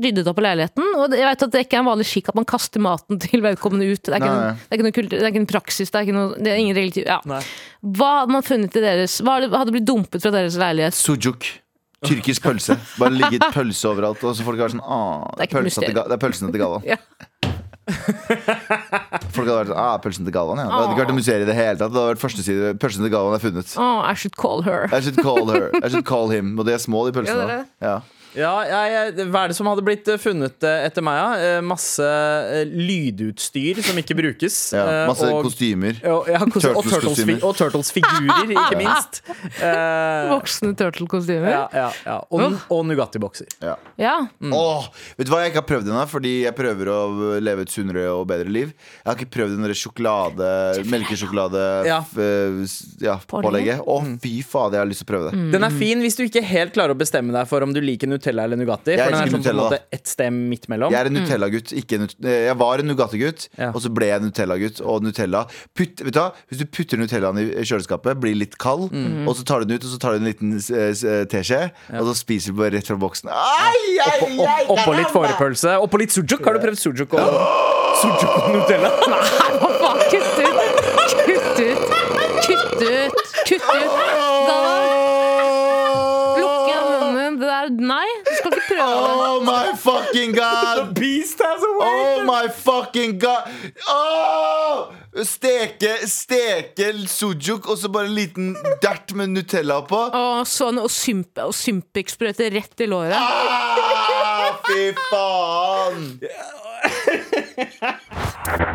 ryddet opp i leiligheten. Og jeg vet at det ikke er en vanlig skikk at man kaster maten til vedkommende ut. Det er ikke,
noen,
noe, det er ikke noen, kultur, det er ikke noen praksis, det er, ikke noen, det er ingen religiøs ja.
Nei.
Hva hadde man funnet i deres Hva hadde blitt dumpet fra deres leilighet?
Sujuk. Tyrkisk pølse. Bare ligget pølse overalt. Og så folk har sånn Åh,
Det er
pølsa til, det er pølsene til Galvan.
Ja.
Folk hadde vært sånn Ah, pølsen til Galvan, ja. Det hadde ikke vært museer museum i det hele tatt. Det hadde vært første side Pølsen til Galvan er funnet.
Oh, I should call her.
I should call her. I should call him. Og de er små, de
Ja, det er det.
Ja.
Ja, jeg, hva er det som hadde blitt eh, funnet eh, etter meg? Ja? Eh, Masse lydutstyr som ikke brukes.
Ja. Masse
og-
kostymer.
og, ja, kos- og. Turtles-fi- og Turtles-figurer, ikke minst. Eh,
Voksne turtle-kostymer.
ja, ja, ja. Og, og Nugatti-bokser.
Ja.
Ja.
Åh, vet du hva jeg ikke har prøvd ennå? Fordi jeg prøver å leve et sunnere og bedre liv. Jeg har ikke prøvd den sjokolade Melkesjokolade
Ja.
f- ja,
Pålegget?
Å, fy fader, jeg har lyst til å prøve det.
Den er fin hvis du ikke helt klarer å bestemme deg for om du liker Nutella eller Nugatti.
Jeg
For den er
elsker
sånn på en
Nutella,
måte ett sted midt mellom.
Jeg er en Nutella-gutt. ikke en Nut- eh, Jeg var en Nugatti-gutt,
Ja.
og så ble jeg Nutella-gutt. Og Nutella putt, vet du hva? Hvis du putter Nutellaen i kjøleskapet, blir litt kald, og så tar du den ut, og så tar du en liten eh, s- eh, teskje, og så spiser du bare rett fra boksen. Ai, ai,
Oppå, opp, oppå litt fårepølse. Oppå litt sujuk. Har du prøvd sujuk og, sujuk og Nutella?
Faen, kutt ut! Kutt ut! Kutt ut! Kutt ut! Galvan, lukk igjen munnen. Det der Nei, du skal ikke prøve det.
Oh my fucking god!
The Beast has awakened.
Oh my fucking god! Oh! Steke, steke sujuk, og så bare en liten dert med Nutella på.
Oh, sånn og sympe og Sympix-sprøyte rett i låret.
Ah, fy faen!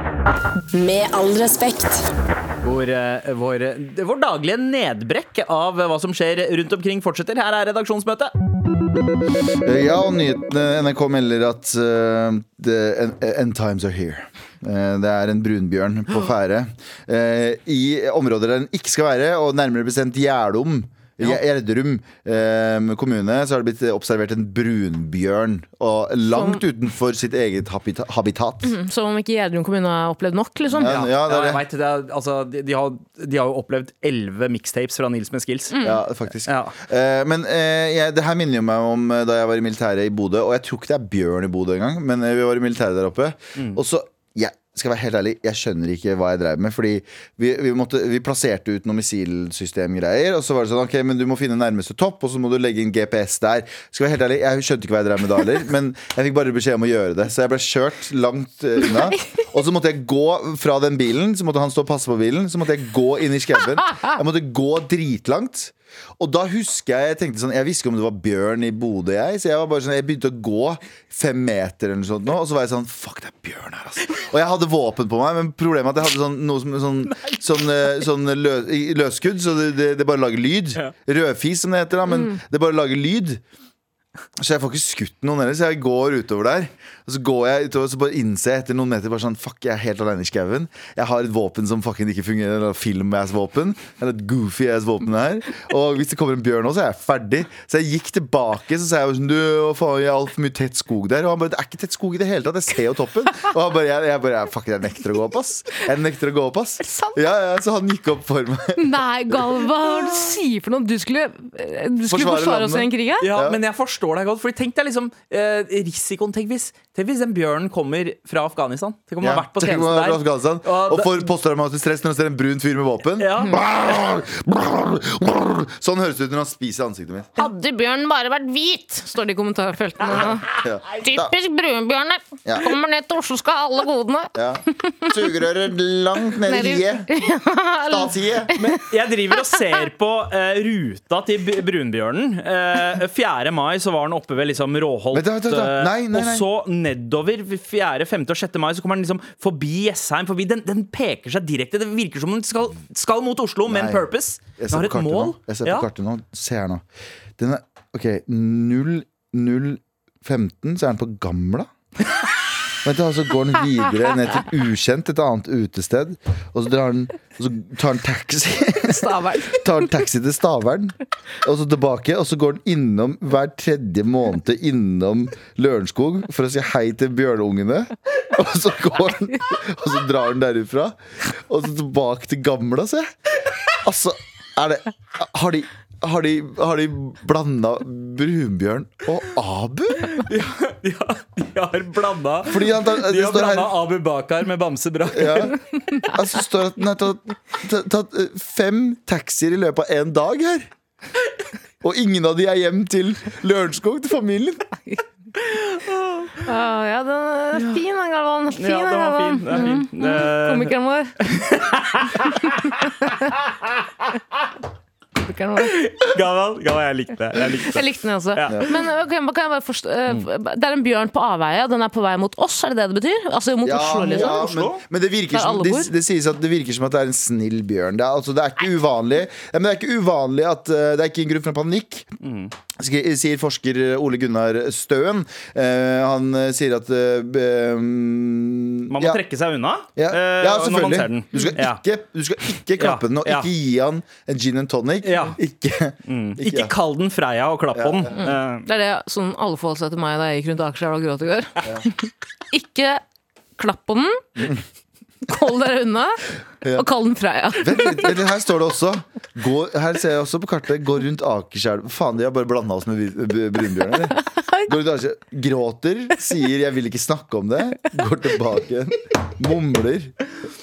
Med all respekt.
Hvor, eh, vår, vår daglige nedbrekk av hva som skjer rundt omkring, fortsetter. Her er redaksjonsmøtet.
Eh, Ja, og nyhetene NRK melder at uh, the end, end times are here. Eh, det er en brunbjørn på ferde eh, i områder der den ikke skal være, og nærmere bestemt Gjerdom. Gjer- Gjerdrum eh, kommune så har det blitt observert en brunbjørn. Og langt utenfor sitt eget habita habitat.
Som om ikke Gjerdrum kommune har opplevd nok, liksom.
Ja, ja, det er det.
jeg vet, det er, altså, de, de, har, de har jo opplevd elleve mixtapes fra Nils med skills.
Mm.
Ja, faktisk.
Ja.
Eh, men eh, jeg, det her minner jo meg om eh, da jeg var i militæret i Bodø. Og jeg tror ikke det er bjørn i Bodø engang, men eh, vi var i militæret der oppe. Og så skal være helt ærlig, jeg skjønner ikke hva jeg drev med. Fordi vi, vi, måtte, vi plasserte ut noen missilsystemgreier. Og så var det sånn, ok, men du må finne nærmeste topp, og så må du legge inn GPS der. Skal være helt ærlig, Jeg skjønte ikke hva jeg drev med da heller, men jeg fikk bare beskjed om å gjøre det. Så jeg ble kjørt langt eh, unna. Og så måtte jeg gå fra den bilen, så måtte han stå og passe på bilen. Så måtte jeg gå inn i skauen. Jeg måtte gå dritlangt. Og da husker jeg Jeg tenkte sånn Jeg visste ikke om det var bjørn i Bodø, jeg. Så jeg var bare sånn Jeg begynte å gå fem meter eller noe sånt nå, og så var jeg sånn Fuck, det er bjørn her, altså. Og jeg hadde våpen på meg, men problemet er at jeg hadde sånn, noe som sånn, sånn, eh, sånn lø, løsskudd, så det, det, det bare lager lyd. Rødfis, som det heter, da, men det bare lager lyd. Så jeg får ikke skutt noen heller, så jeg går utover der. Og så går jeg utover, så bare innser jeg etter noen meter bare sånn Fuck, jeg er helt alene i skauen. Jeg har et våpen som fucking ikke fungerer. Eller film-ass-våpen. Eller et goofy-ass-våpen her. Og hvis det kommer en bjørn nå, så er jeg ferdig. Så jeg gikk tilbake, så sa jeg sånn Du, faen, jeg har altfor mye tett skog der. Og han bare Det er ikke tett skog i det hele tatt, jeg ser jo toppen. Og han bare Jeg, jeg bare Fuck, jeg nekter å gå opp, ass. Jeg nekter å gå opp, ass.
sant?
Ja, ja, så han gikk opp for meg.
Nei, Galva, hva er det du sier for noe? Du skulle, du skulle
Forsvare
forsvare oss i den krigen?
Ja,
Ja.
men jeg forstår deg godt. Fordi tenk deg liksom eh, risikoen. Tenk hvis, tenk hvis den bjørnen kommer fra Afghanistan. Tenk om han
Ja,
har vært på tjeneste der.
fra Afghanistan,
Og
og får posttraumatisk stress når han ser en brun fyr med våpen.
Ja.
Sånn høres det ut når han spiser ansiktet mitt.
Hadde bjørnen bare vært hvit, står det i kommentarfeltene.
Ja.
Typisk brunbjørner.
Ja.
Kommer ned til Oslo, skal ha alle godene.
Ja. Sugerøret langt ned i
Ned i-
hiet. Statshiet.
Jeg driver og ser på uh, ruta til brunbjørnen. Uh, 4. mai så var den oppe ved liksom Råholt.
Da, da, da.
eh,
Nei, nei, nei.
Og så nedover 4., 5. og 6. mai så kommer den liksom forbi Jessheim. Forbi. Den, den peker seg direkte. Det virker som den skal, skal mot Oslo med en purpose. Den har et mål.
nå. Jeg ser på
Ja.
kartet nå. Se her nå. Den er OK. 0, 0, 15, så er den på Gamla. Vent, da, så går den videre ned til ukjent, et annet utested. Og så, drar den, og så tar den taxi Tar den taxi til Stavern, og så tilbake. Og så går den innom hver tredje måned innom Lørenskog for å si hei til bjørneungene. Og så går han, og så drar den derifra. Og så tilbake til Gamla, se. Altså, er det Har de har de, har de blanda brunbjørn og Abu?
Ja, de har blanda
Fordi han tar,
De har blanda
her
Abu Bakar med Bamse Braker.
ja. Altså, det står at den har tatt, tatt, tatt fem taxier i løpet av én dag her. Og ingen av de er hjem til Lørenskog, til familien.
Oh, ja, den er fin, den, Galvan. Fin,
Ja, den var fin. Det er fin. Mm.
Komikeren vår. Komikeren vår.
Gavan, gammel, jeg likte det. Jeg likte
Jeg likte den også.
Ja.
Men okay, kan jeg bare forstå eh, Det er en bjørn på avveie, og den er på vei mot oss, er det det det betyr? Altså mot Oslo, liksom?
ja,
Oslo?
men, men det virker som det, det sies at det virker som at det er en snill bjørn. Det er, altså, det er ikke uvanlig ja, Men det er ikke uvanlig at uh, Det er ikke en grunn for panikk. Sk- Sier forsker Ole Gunnar Støen. Uh, han eh, sier at uh, um,
Man må
ja.
trekke seg unna
Ja, ja
når man ser
selvfølgelig.
den.
Du skal ikke, du skal ikke klappe den og
Ja.
ikke gi han en gin and tonic.
Ja.
Ikke,
Ikke kall den Freia og klapp på den. Eh,
Det er det sånn alle forholdt seg til meg da jeg gikk rundt Akerselva og gråt i går. ikke klapp på den. Hold dere unna. Og kall den Freia.
Vent her står det også gå, Her ser jeg også på kartet Gå rundt Akerselv Faen, de har bare blanda oss med brunbjørn Gråter, sier 'jeg vil ikke snakke om det', går tilbake igjen. Mumler.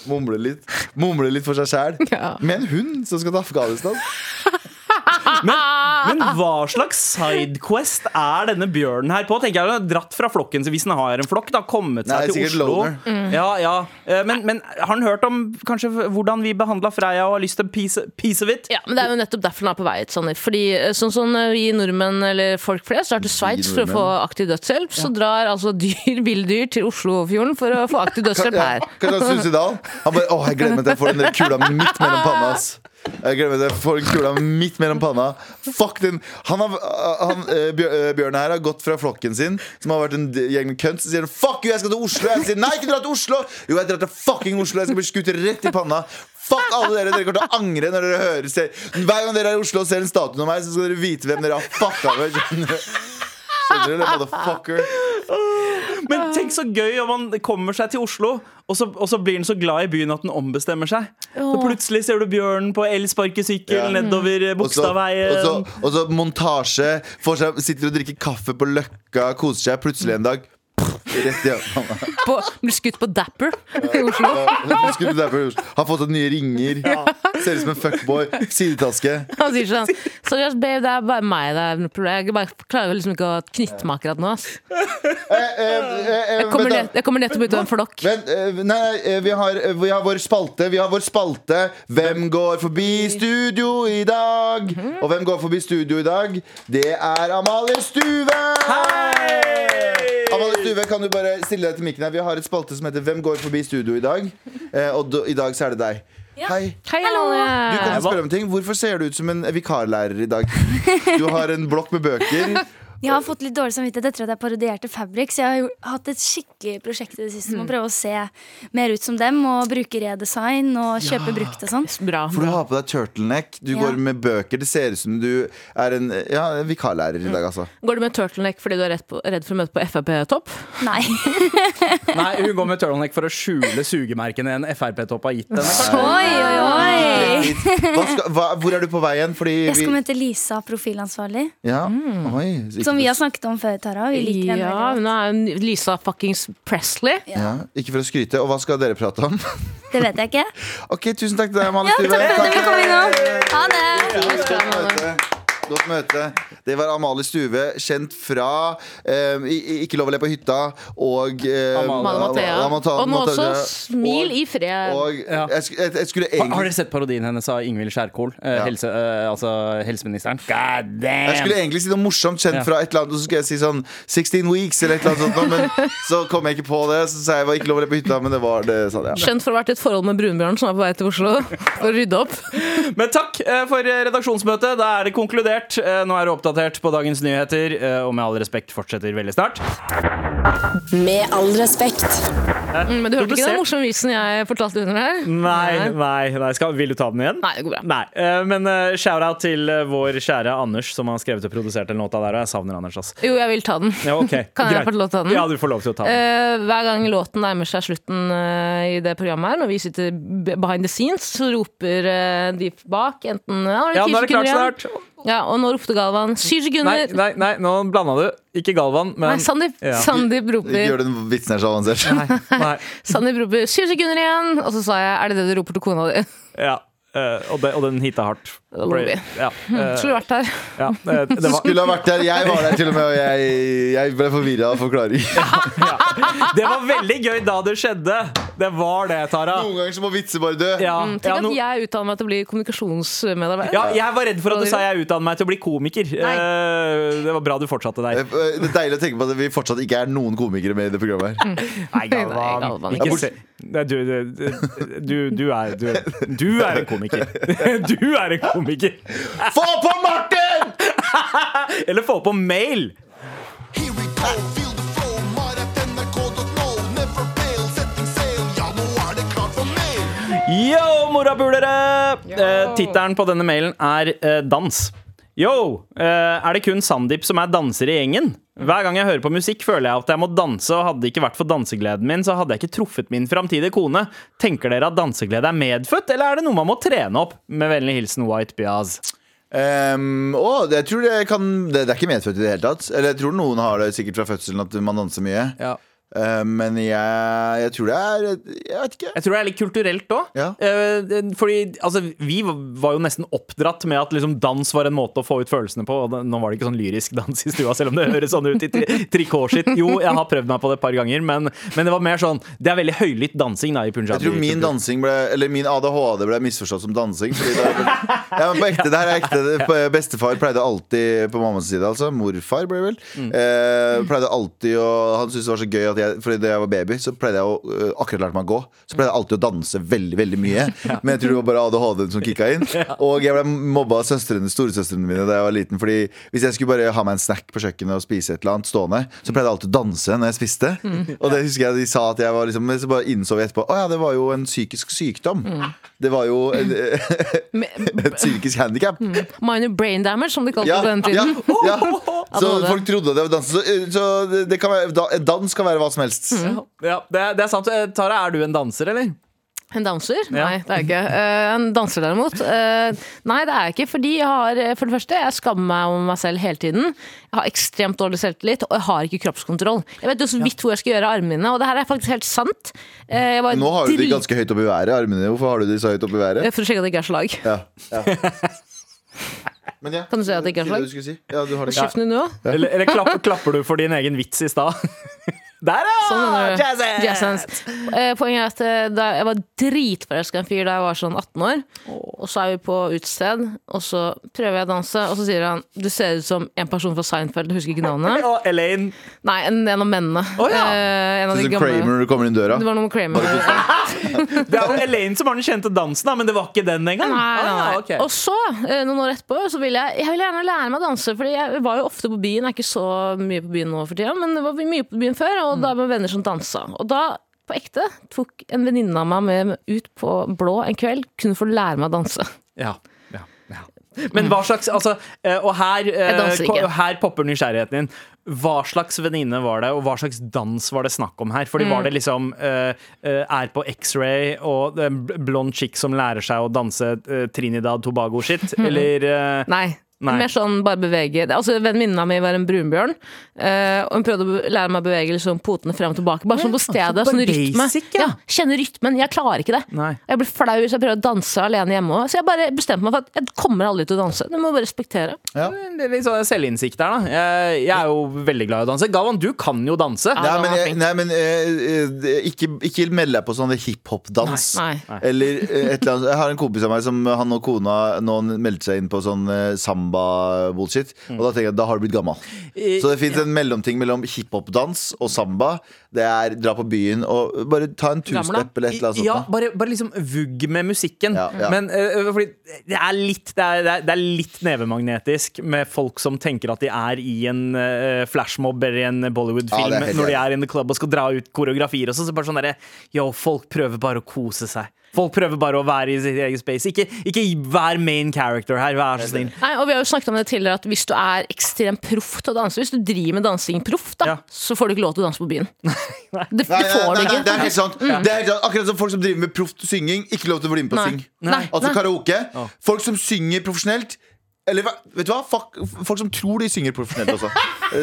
Mumler litt. Mumler litt for seg sjæl.
Ja.
Med en hund som skal til Afghanistan.
Men, men hva slags sidequest er denne bjørnen her på? Tenker jeg har Dratt fra flokken sin hvis den har en flokk. Da Kommet
Nei,
til Oslo.
Mm.
Ja, ja. Eh, Men, men har han hørt om kanskje hvordan vi behandla Freia og har lyst til piece, piece of it?
Ja, men Det er jo nettopp derfor han er på vei hit. Sånn. Fordi eh, sånn som vi nordmenn eller folk flest drar til Sveits for å få aktiv dødshjelp, så drar altså dyr, villdyr til Oslofjorden for å få aktiv dødshjelp
Ja,
her.
Kanskje han Susedal? Han bare 'Å, jeg gleder meg til jeg får den kula midt mellom panna'. ass Jeg glemmer det. Får kula midt mellom panna. Fuck den. Han har, han, eh, eh, Bjørn her har gått fra flokken sin, som har vært en gjeng med kønt, så sier han fuck you, jeg skal til Oslo. Jeg sier nei, ikke dra til Oslo. Jo, jeg drar til fucking Oslo. Jeg skal bli skutt rett i panna. Fuck alle dere. Dere kommer til å angre når dere hører ser. Hver gang dere er i Oslo og ser en statue av meg, så skal dere vite hvem dere har fucka med. Skjønner du? Skjønner du, motherfucker?
Tenk så gøy om han kommer seg til Oslo, og så, og så blir han så glad i byen at han ombestemmer seg. Så plutselig ser du bjørnen på elsparkesykkel
Ja.
nedover eh,
Og så-
Bogstadveien.
Og så, og så montasje. Får seg, sitter og drikker kaffe på Løkka, koser seg. Plutselig en dag i.
På, blir skutt på Dapper i Oslo.
Skulle du derfor- Har fått seg nye ringer. Ser ut som en fuckboy. Sidetaske.
Han sier sånn Sorry, babe, det er bare meg det er noe problem. Jeg bare klarer liksom ikke å knytte meg akkurat nå. Ass.
Eh, eh, eh,
Jeg kommer,
vent
jeg kommer nettopp ut av en flokk.
Vent, eh, nei, vi har, vi har vår spalte. Vi har vår spalte Hvem går forbi studio i dag? Og hvem går forbi studio i dag? Det er Amalie Stuve! Hei! Amalie Stuve, kan du bare stille deg til mikken her? Vi har et spalte som heter Hvem går forbi studio i dag? Eh, og do, i dag så er det deg. Hei.
Hei,
Du kan spørre om en ting Hvorfor ser du ut som en vikarlærer i dag? Du har en blokk med bøker.
Jeg har fått litt dårlig samvittighet etter at jeg parodierte Fabric. så jeg har jo hatt et skikkelig prosjekt i det siste med å prøve å se mer ut som dem og bruke redesign og kjøpe brukt og sånn.
For du har på deg turtleneck, du
Ja.
går med bøker. Det ser ut som du er en ja, vikarlærer i dag, altså.
Går du med turtleneck fordi du er redd, på, redd for å møte på Frp-topp?
Nei.
Nei, hun går med turtleneck for å skjule sugemerkene en Frp-topp har gitt henne.
Oi, oi, oi!
Hva skal, hva, hvor er du på vei igjen? Fordi
Jeg skal
vi,
møte Lisa, profilansvarlig,
ja, oi, så ikke-
som vi har snakket om før, Tara. Vi liker henne
Ja,
veldig
hun er Lisa fuckings Presley.
ja, Ikke for å skryte. Og hva skal dere prate om?
Det vet jeg ikke.
Ok, Tusen takk til deg, Amalie
Ja, takk for at dere kom innom. Ha det!
Godt møte. Det var Amalie Stuve, kjent fra eh, Ikke lov å le på hytta og eh,
Amalie
Mathea. Og nå også. Smil i fred.
Og
Ja.
jeg, sk- jeg, jeg skulle
Har, har
egentlig
dere sett parodien hennes av Ingvild Skjærkol? Eh,
Ja.
helse, eh, altså helseministeren. God
Jeg skulle egentlig si noe morsomt kjent
Ja.
fra et eller annet, og så skulle jeg si sånn 16 weeks eller et eller annet sånt, men så kom jeg ikke på det. Så sa jeg det var ikke lov å le på hytta, men det var det. Sa det, ja.
Kjent for å ha vært i et forhold med Brunbjørn som er på vei til Oslo for å rydde opp.
Men takk eh, for eh, redaksjonsmøtet. Da er det konkludert. Eh, Nå er du oppdatert på dagens nyheter, eh, og med all respekt fortsetter veldig snart.
Med all respekt.
Mm, Men du hørte ikke den morsomme vitsen jeg fortalte under her?
Nei, nei, nei. Skal, vil du ta den igjen?
Nei, det går bra.
Nei, eh, men uh, shout-out til eh, vår kjære Anders, som har skrevet og produsert den låta der. Og jeg savner Anders, ass.
Jo, jeg vil ta den.
Ja, okay.
Kan jeg få lov til å ta den?
Ja, du får lov til å ta den.
Eh, hver gang låten nærmer seg slutten eh, i det programmet her, når vi sitter behind the scenes, så roper eh, de bak enten ja,
ja, nå er det klart snart.
Ja, og nå ropte Galvan syv
Nei,
sekunder.
nei, nei, nå blanda du. Ikke Galvan, men
Nei, Sandeep.
Ja.
Sandeep
Ikke
roper
gjør den vitsen her så avansert.
Nei, nei.
Sandeep roper syv sekunder igjen! Og så sa jeg er det det du roper til kona di?
Ja. Uh, og, det, og den hita hardt.
Da.
Ja, uh,
Skulle vært der?
ja, uh, det var,
Skulle ha vært der. Jeg var der til og med, og jeg, jeg ble forvirra av forklaring.
det var veldig gøy da det skjedde. Det var det, Tara.
Noen ganger så må vitser bare dø.
Ja,
Mm, Tenk
ja,
at jeg utdanner meg til å bli kommunikasjonsmedarbeider.
ja, jeg var redd for at du sa jeg utdannet meg til å bli komiker. Uh, det var bra du fortsatte der.
Eh, Det er deilig å tenke på at vi fortsatt ikke er noen komikere med i det programmet. her
Nei,
Nei, Galvan,
Ikke
ikke.
se. Du, du, du, du, er, du, du er en komiker. Du er en komiker.
Få på Martin!
Eller få på mail. Yo, morapulere! Eh, Tittelen på denne mailen er eh, Dans. Yo! Eh, er det kun Sandeep som er danser i gjengen? Hver gang jeg hører på musikk, føler jeg at jeg må danse, og hadde det ikke vært for dansegleden min, så hadde jeg ikke truffet min framtidige kone. Tenker dere at danseglede er medfødt, eller er det noe man må trene opp? Med vennlig hilsen White Biaz.
Um, å, jeg tror det, kan, det, det er ikke medfødt i det hele tatt. Eller jeg tror noen har det sikkert fra fødselen at man danser mye.
Ja.
Um, men jeg, jeg tror det er Jeg vet ikke.
Jeg tror det er litt kulturelt òg.
Ja.
fordi altså, vi var jo nesten oppdratt med at liksom, dans var en måte å få ut følelsene på. Nå var det ikke sånn lyrisk dans i stua, selv om det høres sånn ut i tri trikotskitt. Jo, jeg har prøvd meg på det et par ganger, men, men det var mer sånn Det er veldig høylytt dansing da, i punjabi.
Jeg tror min dansing ble Eller min ADHD ble misforstått som dansing. Det er, ja, men på ekte, det her er ekte Bestefar pleide alltid På mammas side, altså. Morfar ble det vel.
Mm.
Eh, pleide alltid å Han syntes det var så gøy at at jeg, fordi Da jeg var baby, så pleide jeg å øh, akkurat lærte meg å gå. Så pleide jeg alltid å danse veldig veldig mye. Men jeg tror det var bare ADHD-en som kicka inn. Og jeg ble mobba av søstrene, storesøstrene mine da jeg var liten. Fordi hvis jeg skulle bare ha meg en snack på kjøkkenet og spise et eller annet stående, så pleide jeg alltid å danse når jeg spiste. Og det husker jeg de sa at jeg var liksom Men så bare innså vi etterpå Å ja, det var jo en psykisk sykdom. Det var jo en, et psykisk handikap.
Minor brain damage, som de kalte det på den tiden.
ja. Så
var det.
folk trodde det var dans. Så, så det, kan være, da, dans kan være hva som helst.
Ja, det, er- det er sant. Eh, Tara, er du en danser, eller?
En danser?
Ja.
Nei, det er jeg ikke. Uh, en danser derimot? Uh, nei, det er jeg ikke. Fordi jeg har for det første, jeg skammer meg om meg selv hele tiden. Jeg har ekstremt dårlig selvtillit, og jeg har ikke kroppskontroll. Jeg vet jo så vidt hvor jeg skal gjøre armene mine, og det her er faktisk helt sant. Uh, jeg var
Nå har du de ganske høyt opp i været. Armene dine. Hvorfor har du de så høyt opp i været?
For å sjekke at det ikke er slag.
Ja, ja. Men ja,
Kan du si at det ikke er slag?
si. Ja, du har det.
Skift den du.
Eller, eller klapper, klapper du for din egen vits i stad? Der, ja!
Sånn.
Jazz hands!
Jazz hands. Eh, Poenget er at eh, da jeg var dritforelska i en fyr da jeg var sånn 18 år. Og så er vi på utested, og så prøver jeg å danse, og så sier han du ser ut som en person fra Seinfeld, jeg husker ikke navnet.
Og Elaine.
Nei, en, en av mennene.
Oh, ja.
Eh, en av de gamle.
Kramer du kommer inn døra.
Det var noe med Kramer.
Det er jo Elaine som har den kjente dansen, men det var ikke den engang.
Nei, nei, nei.
Ah, ok.
Og så, eh, noen år etterpå, så vil jeg, jeg vil gjerne lære meg å danse. Fordi jeg var jo ofte på byen, jeg er ikke så mye på byen nå for tida, men det var mye på byen før, og da med venner som dansa. Og da, på ekte, tok en venninne av meg med ut på blå en kveld, kun for å lære meg å danse.
Ja, ja, ja. Men hva slags altså, eh, Og her, eh, her popper nysgjerrigheten din. Hva slags venninne var det, og hva slags dans var det snakk om her? Fordi
Mm.
Var det liksom eh, eh, er på X-ray og blond chick som lærer seg å danse uh, Trinidad Tobago-shit? Eller uh...
Nei.
Nei.
Mer sånn bare bevege Altså Venninna mi var en brunbjørn, eh, og hun prøvde å lære meg å bevege liksom, potene frem og tilbake. Bare sånn på stedet.
så
Sånn rytme.
basic, ja.
Ja, kjenne rytmen. Jeg klarer ikke det.
Nei.
Jeg blir flau hvis jeg prøver å danse alene hjemme òg. Så jeg bare bestemte meg for at jeg kommer aldri til å danse. Det må jeg bare respektere.
Det er litt sånn selvinnsikt der, da. Jeg, jeg er jo veldig glad i å danse. Gavan, du kan jo danse.
Nei,
Nei,
men, jeg, nei, men eh, eh, ikke, ikke meld deg på sånn hiphop-dans. Eller eh, et eller annet Jeg har en kompis av meg som han og kona nå meldte seg inn på sånn eh, samba-bullshit. Og da tenker jeg da har du blitt gammel. Så det fins en mellomting mellom hiphop-dans og samba. Det er dra på byen og bare ta en two-step eller et eller annet sånt.
Ja, bare, bare liksom vugg med musikken.
Ja, ja.
Men uh, fordi det er litt Det er, det er, litt nevemagnetisk med folk som tenker at de er i en uh, flashmob eller i en Bollywood-film
er
når de er in the club og skal dra ut koreografier og sånn. Så bare sånn derre Yo, folk prøver bare å kose seg. Folk prøver bare å være i sitt eget space. Ikke, ikke vær main character her, vær så snill.
Nei, og Vi har jo snakket om det tidligere at hvis du er ekstremt proff til å danse, hvis du driver med dansing proff, da,
Ja.
så får du ikke lov til å danse på byen. Det,
Nei,
det
det,
får
nei,
du ikke.
det er helt sant. Det er helt sant. Akkurat som folk som driver med proff synging, ikke lov til å bli med på å synge. Altså karaoke. Folk som synger profesjonelt. Eller vet du hva? Fuck, folk som tror de synger profesjonelt også.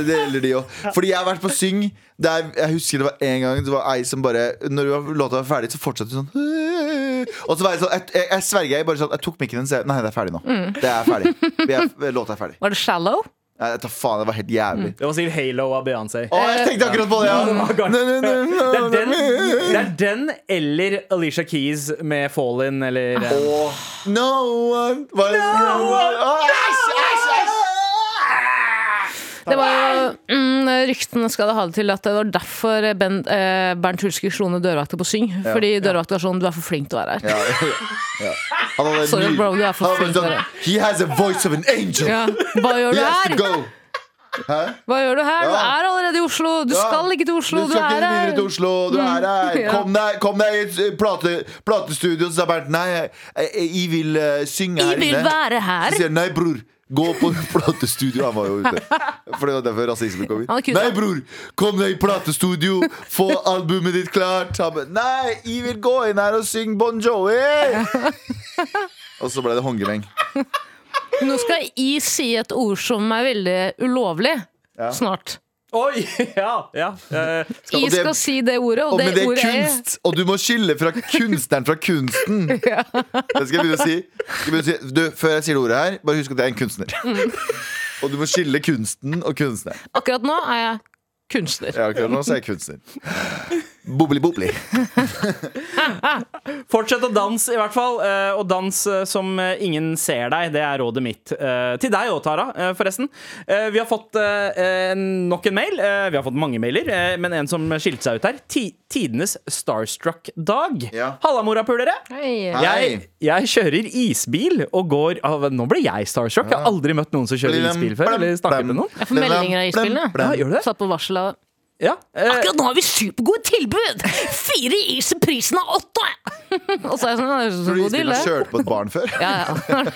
Det gjelder de òg. Fordi jeg har vært på syng. Der, jeg husker det var en gang Det var ei som bare Når låta var ferdig, så fortsatte hun sånn Og så var jeg sånn Jeg, jeg, jeg sverger, jeg bare sånn Jeg tok mikken hennes. Nei, det er ferdig nå. Det er ferdig. Vi er, låta er ferdig.
Var det shallow?
Jeg tar faen, det var helt jævlig.
Det var sikkert Halo av Beyoncé.
Å, jeg tenkte akkurat på det, ja! Nei, nei, nei,
Det er, den, det er den eller Alicia Keys med Fallen eller
Åh, No one Var no one? Æsj, æsj.
Det var jo, mm, Ryktene skal det ha det til at det var derfor ben, eh, Bernt Hulsker slo ned dørvakta på Syng. Fordi dørvakta var sånn Du er for flink til å være her.
Ja, ja, ja.
Sorry, bro, du er for flink til å
være
være
He has a voice of an angel
Ja. Hva gjør du her?
Hæ?
Hva gjør du her? Du er allerede i Oslo! Du
Ja.
skal ikke til Oslo!
Du
Du er her!
til Oslo, du er her
Ja.
Kom deg, kom deg i eh, plate, platestudio Så sa Bernt, nei, jeg, jeg, jeg vil uh, synge her
Jeg vil være her.
Så sier han, nei bror Gå på platestudio Han var jo ute For det var derfor rasismen kom inn Nei bror, kom deg i platestudio Få albumet ditt klart ba, Nei, jeg vil gå inn her og synge Bon Jovi Og så ble det hongemeng
Nå skal jeg si et ord som er veldig ulovlig.
Ja.
Snart.
Oi! Ja, ja. eh,
og det-
skal si det ordet, og,
Og
det,
det er
ordet
kunst, og du må skille fra kunstneren fra kunsten. Det skal jeg begynne å si. Jeg begynne å si. Du, før jeg sier det ordet her, bare husk at jeg er en kunstner. Og du må skille kunsten og kunstneren.
er Akkurat nå er jeg kunstner.
Ja, akkurat nå så er jeg kunstner. Bobli bobli.
Fortsett å danse, i hvert fall. eh, Og dans eh, som eh, ingen ser deg. Det er rådet mitt. Eh, Til deg òg, Tara, eh, forresten. Vi har fått nok en mail. Vi har fått mange mailer, men en som skilte seg ut her. Ti Tidenes starstruck-dag.
Ja.
Halla, morapulere! Jeg, jeg kjører isbil og går ah, Nå ble jeg starstruck. Jeg har aldri møtt noen som kjører isbil før. Eller snakket med noen.
Jeg får meldinger av isbilene.
Ja, gjør du det?
Satt på varsel av
Ja. eh,
Akkurat nå har vi supergode tilbud! Fire is i prisen av åtte! Og så er jeg sånn, det er så god deal, det.
kjørt på et barn før?
Ja,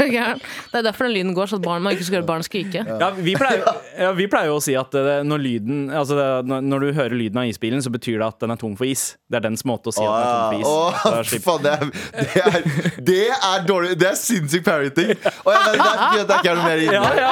ja. Det er er derfor den lyden går, så at barn, man ikke skal høre barn skrike.
Ja, vi, pleier, ja, vi pleier jo å si at eh, når, lyden, altså det, når- du hører lyden av isbilen, så betyr det at den er tom for is. Det er dens måte å si at den er tom for is.
Åh, faen, det er, det, er, det er dårlig Det er sinnssyk parenting. Og jeg vet, er fint at det ikke er noe mer
Ja,
inne.
ja.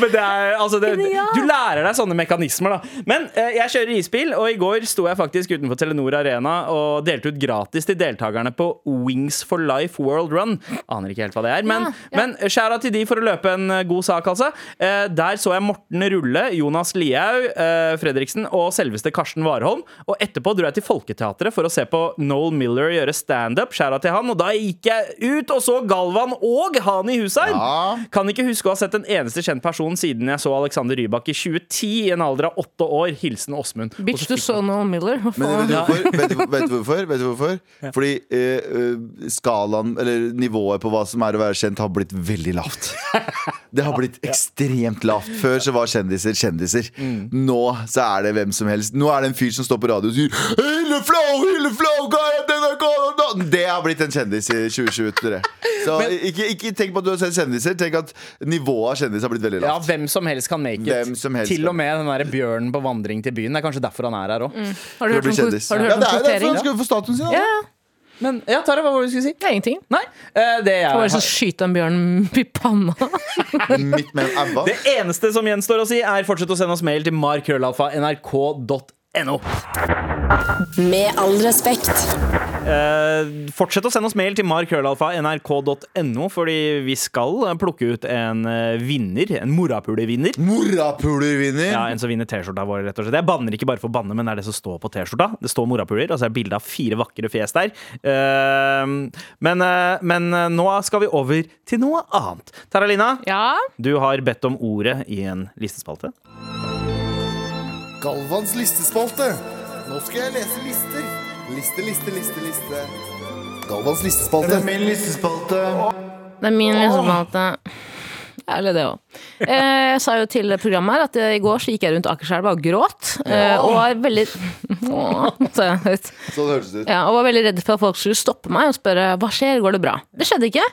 Men det er, altså det, du lærer deg sånne mekanismer, da. Men eh, jeg kjører isbil, og i går sto jeg faktisk utenfor Telenor Arena og delte ut gratis til deltakerne på Wings for Life World Run. Aner ikke helt hva det er, men,
Ja, ja.
men skjæra til de for å løpe en eh, god sak, altså. Eh, der så jeg Morten Rulle, Jonas Lihaug, eh, Fredriksen og selveste Karsten Warholm. Og etterpå dro jeg til Folketeatret for å se på Noel Miller gjøre standup. Skjæra til han, og da gikk jeg ut og så Galvan og Hani Hussein.
Ja.
Kan ikke huske å ha sett en eneste kjent person siden jeg så Alexander Rybak i 2010 i en alder av åtte år. Hilsen Åsmund.
Bitch, du så Noel Miller.
Men vet du hvorfor? Vet du, vet du hvorfor? Vet du hvorfor? Fordi eh, eh, skalaen, eller nivået på hva som er å være kjent, har blitt veldig lavt. Det har blitt ekstremt lavt. Før så var kjendiser kjendiser. Nå så er det hvem som helst. Nå er det en fyr som står på radio og sier Hylle flow, hylle flow, hva er det Det har blitt en kjendis i 2023. Så ikke, ikke tenk på at du har sett kjendiser. Tenk at nivået av kjendiser har blitt veldig
Ja, hvem som helst kan make it.
Hvem som helst
Til og med den der bjørnen på vandring til byen. Det er kanskje derfor han er her òg.
Har du hørt om,
kvotering?
har du
Ja, det er derfor han skal få statuen sin. da.
Ja,
Men ja, Tara, hva var det du skulle si?
det er ingenting.
Nei, eh, det
er,
Bare
så skyte en bjørn i panna.
Midt med en abba.
Det eneste som gjenstår å si, er fortsett å sende oss mail til markrøllalfa.nrk.no.
Med all respekt.
Eh, fortsett å sende oss mail til markrøllalfa.nrk.no, fordi vi skal plukke ut en eh, vinner. En morapulervinner.
Morapulervinner.
Ja, en som vinner T-skjorta vår, rett og slett. Jeg banner ikke bare for å banne, men det er det som står på T-skjorta. Det står morapuler, og så er det bilde av fire vakre fjes der. Eh, men, eh, men nå skal vi over til noe annet. Taralina,
Ja,
du har bedt om ordet i en listespalte.
Galvans listespalte. Nå skal jeg lese lister. Liste, liste, liste, liste. Galvans listespalte.
Det er Min listespalte.
det er min listespalte. Ærlig, det òg. Eh, jeg sa jo til programmet her at eh, i går så gikk jeg rundt Akerselva og gråt. Eh, og var veldig Åh, sa høyt.
Sånn hørtes det ut.
Ja, og var veldig redd for at folk skulle stoppe meg og spørre hva skjer, går det bra? Det skjedde ikke.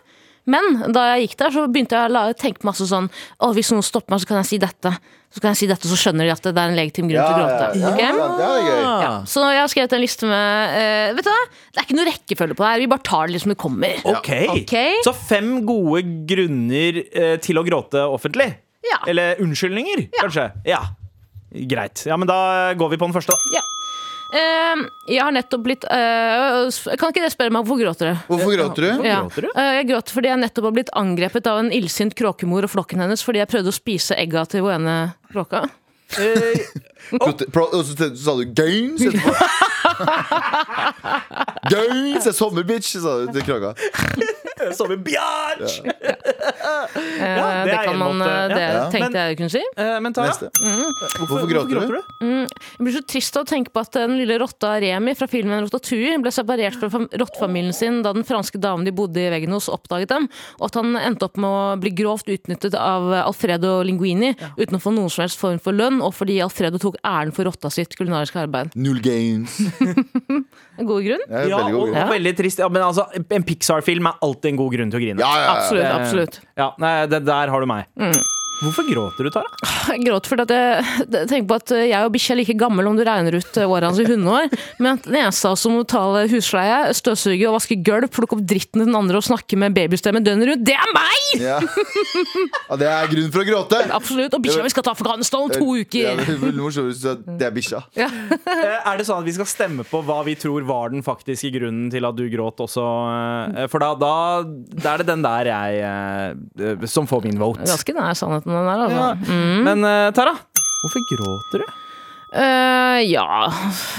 Men da jeg gikk der, så begynte jeg å tenke masse sånn Å, hvis noen stopper meg, så kan jeg si dette. Så kan jeg si dette, så skjønner de at det er en legitim grunn til å gråte.
ja,
Ok?
ja, det er gøy.
Ja, så jeg har skrevet en liste med uh, Vet du hva? Det er ikke noe rekkefølge på det her. Vi bare tar det litt som det kommer.
Ok,
Okay?
Så fem gode grunner uh, til å gråte offentlig?
Ja.
Eller unnskyldninger, kanskje? Ja. Greit. Ja, men da går vi på den første, da.
Ja. Eh, jeg har nettopp blitt eh, Kan ikke dere spørre meg hvorfor gråter du?
Hvorfor gråter du?
Ja. Eh, Jeg gråter fordi jeg nettopp har blitt angrepet av en illsint kråkemor og flokken hennes fordi jeg prøvde å spise egga til hun ene kråka.
Prote- Og så sa du 'gains' etterpå. 'Gains' er sommerbitch, sa du til krøka.
Som en bjørn!
Ja.
Ja, det
det,
er
kan man,
måte,
eh,
ja.
det
Ja.
tenkte
Men-
jeg kunne si.
Eh, Men Tara,
Neste.
hvorfor,
Hvorfor gråter du?
Jeg blir så trist av å tenke på at den lille rotta Remi fra filmen Rotatouille ble separert fra fam- rottefamilien sin da den franske damen de bodde i veggen hos, oppdaget dem, og at han endte opp med å bli grovt utnyttet av Alfredo Linguini uten å få noen som helst form for lønn, og fordi Alfredo tok æren for rotta sitt kulinariske arbeid.
Null gains.
God grunn?
Ja, veldig god grunn.
Ja, og
Ja.
veldig trist. Ja, men altså, en Pixar-film er alltid en god grunn til å grine.
Ja, ja, ja.
Absolutt. Absolutt.
Ja, nei, det, der har du meg. Hvorfor gråter du, Tara?
Jeg gråter fordi at jeg, tenker på at jeg og bikkja er like gammel om du regner ut årene hans i hundeår. Men at den eneste av oss som må betale husleie, støvsuge og vaske gulv, plukke opp dritten til den andre og snakke med babystemme døgnet rundt, det er meg!
Ja. ja, det er grunn for å gråte.
Absolutt. Og bikkja vi skal til Afghanistan om to
Ja,
uker.
er sa det er bikkja.
Ja. Er det sånn at vi skal stemme på hva vi tror var den faktiske grunnen til at du gråt også? eh, For da, da, da er det den der jeg eh, som får min vote.
Ganske nær sannheten, den der. Altså.
Ja. Men eh, Tara, hvorfor gråter du?
Eh, ja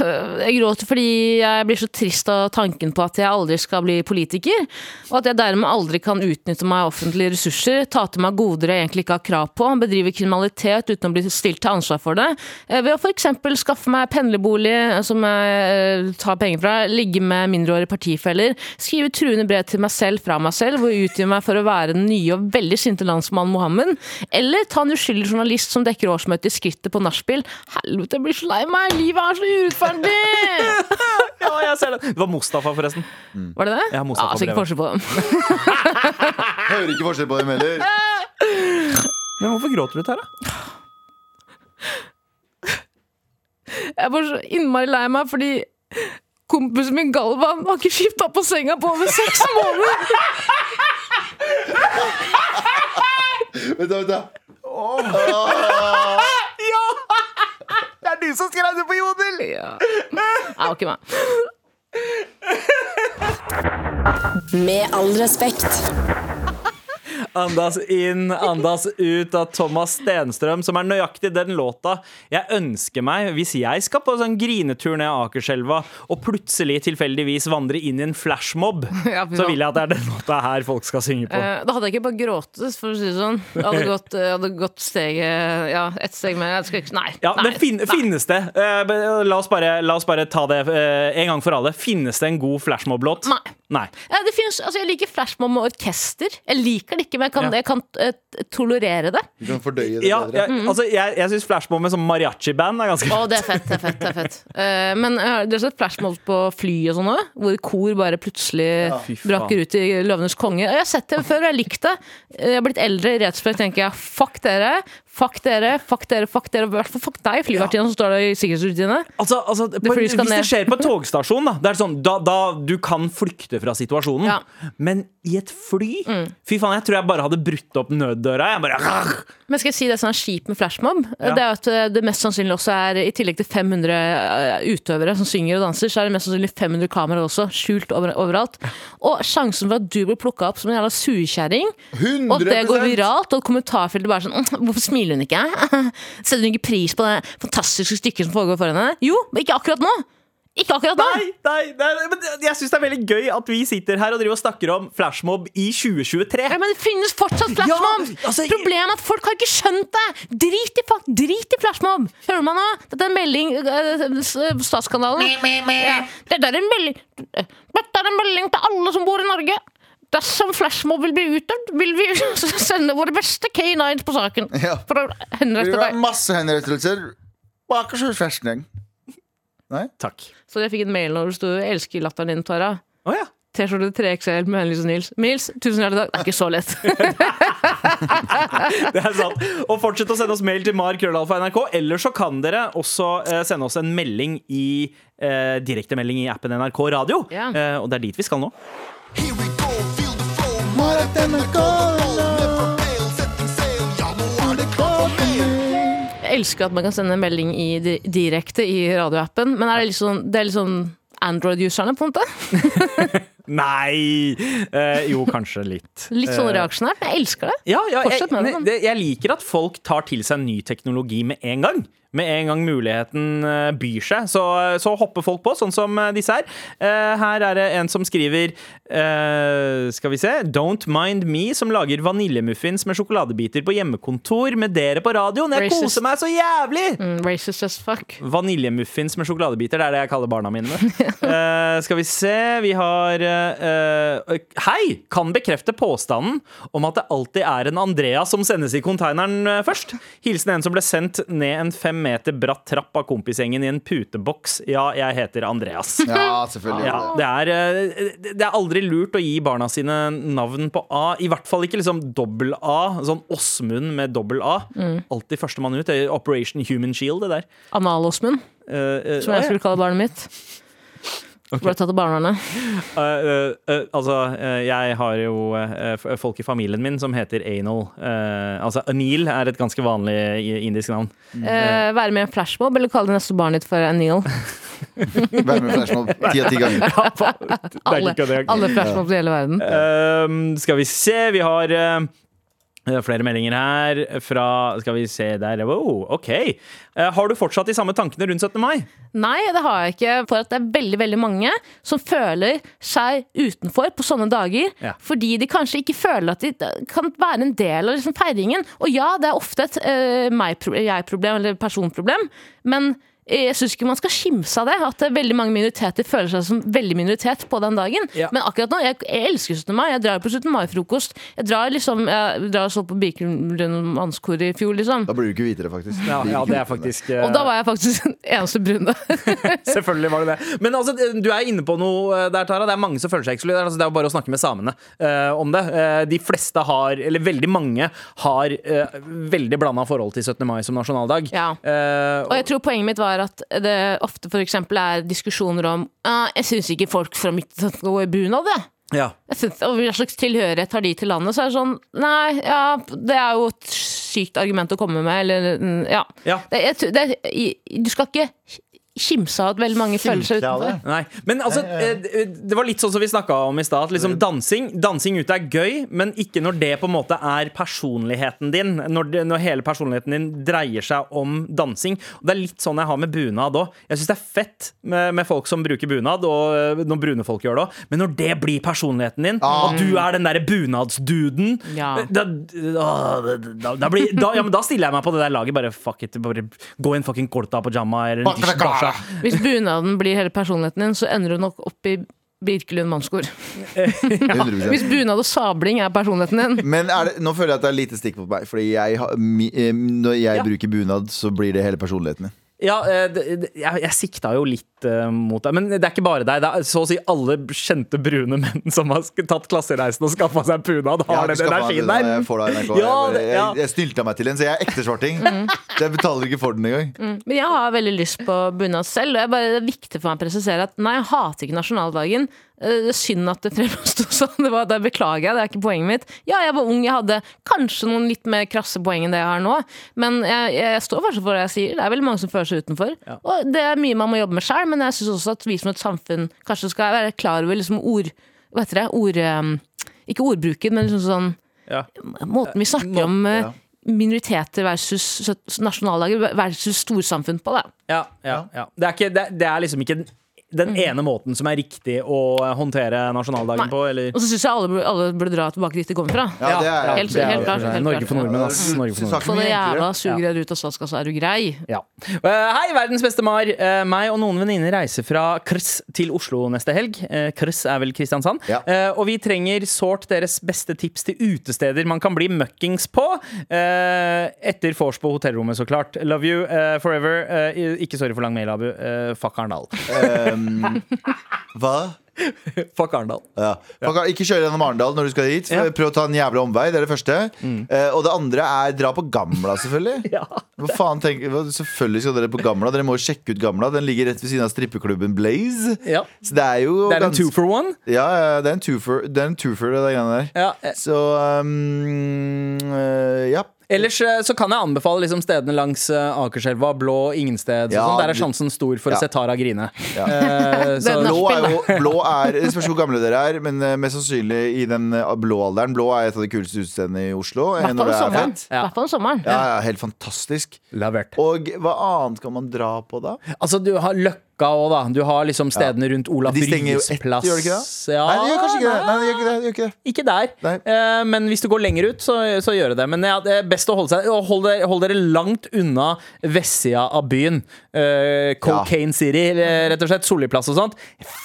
Jeg gråter fordi jeg blir så trist av tanken på at jeg aldri skal bli politiker. Og at jeg dermed aldri kan utnytte meg offentlige ressurser, ta til meg goder jeg egentlig ikke har krav på, bedrive kriminalitet uten å bli stilt til ansvar for det. Uh, Ved å f.eks. skaffe meg pendlerbolig eh, som jeg uh, tar penger fra, ligge med mindreårige partifeller, skrive truende brev til meg selv fra meg selv, hvor jeg utgir meg for å være den nye og veldig sinte landsmannen Mohammed, eller ta en uskyldig journalist som dekker årsmøtet i skrittet på nachspiel. Helvete, jeg blir så lei meg! Livet er så urettferdig!
Ja, jeg ser det. Det var Mustafa, forresten.
Var det det?
Ja, Mustafa
altså, ikke forskjell på dem.
Hører ikke forskjell på dem heller.
Men hvorfor gråter du, Tara?
Jeg var så innmari lei meg fordi kompisen min Galvan har ikke skifta på senga på over seks måneder!
Vent, da, vent. da.
Det er du som skrev det på Jodel!
Ja. Jeg var ikke meg.
Med all respekt.
Andas inn, andas ut av Thomas Stenstrøm, som er nøyaktig den låta jeg ønsker meg hvis jeg skal på sånn grinetur ned Akerselva og plutselig tilfeldigvis vandre inn i en flashmob.
Ja,
Så vil jeg at det er den låta her folk skal synge på.
Eh, Da hadde jeg ikke bare gråtet, for å si det sånn. Jeg hadde gått, jeg hadde gått steget Ja, ett steg mer. Nei.
Ja,
nei,
men fin,
nei.
Finnes det eh, eh, la, oss bare, la oss bare ta det eh, en gang for alle. Finnes det en god flashmob-låt?
Nei.
Nei.
Det finnes, altså, jeg liker flashmob med orkester. Jeg liker det ikke, men jeg kan,
Ja.
jeg kan eh, tolerere det.
Du kan fordøye det
Ja,
bedre.
jeg, altså, jeg, jeg syns flashmob med sånn mariachi-band er ganske
Å, det er fett. det er fett, det er fett Eh, Men har- dere har sett flashmob på fly og sånn òg? Hvor kor bare plutselig
Fy faen.
braker ut i Løvenes konge. Og Jeg har sett det før, og jeg har likt det. Jeg har blitt eldre, i retrospekt tenker jeg fuck dere, fuck dere, fuck dere, fuck dere. I hvert fall fuck deg, flyvertinna som står der i sikkerhetsrutinene.
Altså, altså Hvis det
ned.
skjer på en togstasjon, da, det er sånn, da, da du kan flykte fra situasjonen.
Ja. Mm.
Men i et fly Fy faen, jeg tror jeg bare hadde brutt opp nøddøra. Jeg bare,
Men skal jeg si det som er kjipt med flashmob?
Ja.
Det er at eh, det mest sannsynlig også er, i tillegg til 500 eh, utøvere som synger og danser, så er det mest sannsynlig 500 kameraer også, skjult over, overalt. Og sjansen for at du blir plukka opp som en jævla surkjerring, og at det går viralt, og kommentarfeltet bare sånn «Mm, Hvorfor smiler hun ikke? Setter hun ikke pris på det fantastiske stykket som foregår foran henne? Jo, men ikke akkurat nå! Ikke akkurat nå!
Nei, nei, nei, men jeg syns det er veldig gøy at vi sitter her og driver og snakker om flashmob i 2023.
Ja, men det finnes fortsatt flashmob!
Ja, altså,
Problemet er at folk har ikke skjønt det! Drit i, drit i flashmob! Hører du meg nå? Dette er en melding øh, s- Statsskandalen. Ja, Dette er en melding Dette er en melding til alle som bor i Norge. Dersom flashmob vil bli utdømt, vil vi sende våre beste K9s på saken.
Ja.
For å henrette deg.
masse henrettelser. Akershus festning. Nei?
Takk.
Så jeg fikk en mail når det sto 'elsker latteren din', Tara.
Oh, ja.
T-skjorte 3XL med Henlys og Nils. Nils, tusen hjertelig takk. Det er ikke så lett.
Det er sant. Og fortsett å sende oss mail til mar.krøllalfa.nrk. Eller så kan dere også eh, sende oss en melding i eh, direktemelding i appen NRK Radio.
Ja.
Eh, og det er dit vi skal nå.
Here we flow. At NRK nå.
Jeg elsker at man kan sende en melding i, direkte i radioappen, men er det litt sånn, det er litt sånn Android-userne, på en måte?
Nei! Eh, jo, kanskje litt.
Litt sånn
reaksjonær?
reaksjonært, jeg elsker det.
Ja, ja jeg,
Fortsett med det,
det, jeg liker at folk tar til seg ny teknologi med en gang. Med en gang muligheten eh, byr seg, så, så hopper folk på, sånn som eh, disse her. Eh, her er det en som skriver eh, Skal vi se Don't Mind Me, som lager vaniljemuffins med sjokoladebiter på hjemmekontor med dere på radioen. Jeg
Racist.
koser meg så jævlig!
Mm, racist as fuck.
Vaniljemuffins med sjokoladebiter, det er det jeg kaller barna mine. Eh, skal vi se, vi har eh, eh, Hei! Kan bekrefte påstanden om at det alltid er en Andrea som sendes i konteineren eh, først. Hilsen en som ble sendt ned en fem meter bratt trapp av kompisgjengen i en puteboks. Ja, jeg heter Andreas.
Ja, selvfølgelig.
Ja, det er, eh, det er aldri lurt å gi barna sine navn på A. I hvert fall ikke liksom dobbel A. Sånn Åsmund med dobbel A. Alltid førstemann ut. Er Operation Human Shield, det der.
Analosmund,
uh, uh,
som jeg skulle kalle barnet mitt. Ble tatt av barnevernet.
Uh, uh, uh, altså, jeg har jo folk i familien min som heter Anal. Altså, Anil er et ganske vanlig indisk navn.
Eh, være med i en flashmob, eller kalle det neste barnet ditt for Anil.
Vær med i flashmob ti av ti ganger.
Er
Alle, alle flashmobs i hele verden.
Skal vi se, vi har flere meldinger her fra Skal vi se der. Wow, OK. Eh, Har du fortsatt de samme tankene rundt 17. mai?
Nei, det har jeg ikke. For at det er veldig veldig mange som føler seg utenfor på sånne dager.
Ja.
Fordi de kanskje ikke føler at de kan være en del av liksom feiringen. Og ja, det er ofte et uh, meg- jeg-problem eller personproblem, men jeg syns ikke man skal skimse av det. At er veldig mange minoriteter føler seg som veldig minoritet på den dagen.
Ja.
Men akkurat nå, jeg, jeg elsker 17. mai. Jeg drar på 17. mai-frokost. Jeg drar liksom Jeg drar og så på Birkelund mannskor i fjor, liksom.
Da blir du ikke hvitere, faktisk.
Ja, ja det er faktisk uh...
Og da var jeg faktisk den eneste brune.
Selvfølgelig var det det. Men altså, du er inne på noe eh, der, Tara. Det er mange som føler seg ekskludert. Altså, det er jo bare å snakke med samene uh, om det. Uh, de fleste har, eller veldig mange, har veldig blanda forhold til 17. mai som nasjonaldag.
Ja.
Eh,
Og jeg tror poenget mitt var at det ofte eksempel er diskusjoner om «Ah, Jeg syns ikke folk fra Midtøsten skal gå i bunad, jeg.
ja.
Jeg synes, og Hva slags tilhørighet har de til landet? Så er det sånn Nei, ja, det er jo et sykt argument å komme med, eller mm, Ja.
Ja.
Det, jeg, det, du skal ikke kimse av at veldig mange føler seg
Kimse av det?
utenfor.
Nei, men altså eh, Det var litt sånn som vi snakka om i stad. at Liksom dansing, dansing ute er gøy, men ikke når det på en måte er personligheten din. Når, det, når hele personligheten din dreier seg om dansing. Og Det er litt sånn jeg har med bunad òg. Jeg syns det er fett med, med folk som bruker bunad, og eh, når brune folk gjør det òg. Men når det blir personligheten din,
Ah.
og du er den derre bunadsduden
Ja.
da, da, da, da, blir, da, ja, men da stiller jeg meg på det der laget. Bare fuck it. Bare gå i en fucking korta pajama eller en
Hvis bunaden blir hele personligheten din, så ender du nok opp i Birkelund mannskor.
100%.
Hvis bunad og sabling er personligheten din.
Men er det, nå føler jeg at det er lite stikk på meg. Fordi jeg, eh, når jeg
Ja.
bruker bunad, så blir det hele personligheten min.
Ja, eh, jeg, sikta jo litt eh, mot deg. Men det er ikke bare deg. Det er så å si alle kjente brune menn som har tatt klassereisen og skaffa seg bunad,
Jeg har
den energien der.
Jeg NRK.
Ja, det- ja.
jeg, jeg stylta meg til en, så jeg er ekte svarting. Jeg betaler ikke for den engang.
Men jeg har veldig lyst på bunad selv, og jeg bare, det er viktig for meg å presisere at nei, jeg hater ikke nasjonaldagen. Eh, Det er synd at det fremsto sånn. Det, var, det beklager jeg, det er ikke poenget mitt. Ja, jeg var ung, jeg hadde kanskje noen litt mer krasse poeng enn det jeg har nå, men jeg, jeg står fortsatt for det jeg sier. Det er veldig mange som føler seg utenfor. Og det er mye man må jobbe med sjøl, men jeg syns også at vi som et samfunn kanskje skal være klar over liksom ord Hva heter det? Ord, eh, ikke ordbruken, men liksom sånn
Ja.
måten vi snakker om eh,
ja.
minoriteter versus nasjonaldager versus storsamfunn på. da.
Ja, ja, ja. Det, er ikke, det, det er liksom ikke den ene måten som er riktig å håndtere nasjonaldagen
Nei.
på, eller
Og så syns jeg alle, burde- alle burde dra tilbake dit de kommer fra.
Ja, det er,
Helt-
det er-
helt klart, helt
Norge for nordmenn, ass. Norge for nordmenn.
Få det jævla sugerør ut av statskassa, er du grei?
Ja. Uh, hei, verdens beste Mar. Uh, meg og noen venninner reiser fra Krøss til Oslo neste helg. Uh, Krøss er vel Kristiansand.
Ja.
Eh, og vi trenger sårt deres beste tips til utesteder man kan bli møkkings på. Eh, etter vors på hotellrommet, så klart. Love you eh, forever. Eh, ikke sorry for lang mail, Abu. Uh, fuck Arendal.
Um, hva?
fuck Arendal.
Ja. Fuck, ikke kjøre gjennom Arendal når du skal dit.
Ja.
Prøv å ta en jævla omvei. Det er det første. Eh, og det andre er dra på Gamla, selvfølgelig.
Ja.
Hva faen hva, selvfølgelig skal dere på Gamla. Dere må jo sjekke ut Gamla. Den ligger rett ved siden av strippeklubben Blaze.
Ja.
Så det er jo
Det er en two for one.
Ja, ja, det er en twofer, det er en twofer, det greiene der.
Ja. eh,
Så um, eh, ja.
Ellers eh, så kan jeg anbefale liksom stedene langs eh, Akerselva, Blå, Ingensteds.
Ja,
sånn. Der er sjansen stor for
Ja.
å se Tara grine.
Ja.
Eh,
er-
Blå er, jo, blå er Det spørs hvor gamle dere er, men uh, mest sannsynlig i den uh, blå alderen. Blå er et av de kuleste utestedene i Oslo.
I hvert fall om
er
sommeren.
ja, helt fantastisk.
Lavert.
Og hva annet kan man dra på da?
Altså, du har Løkka òg, da. Du har liksom stedene rundt Olaf
De stenger jo
Ryes
ett,
plass.
gjør de ikke det?
Ja,
Nei, de gjør kanskje ikke det.
nei,
Nei, de gjør ikke det. De gjør ikke det.
Ikke der.
Nei.
Eh, men hvis du går lenger ut, så, så gjør det det. Men ja, det er best å holde seg og hold dere, hold dere langt unna vestsida av byen. Eh, Cocaine City, eh, rett og slett. Solli-plass og sånt.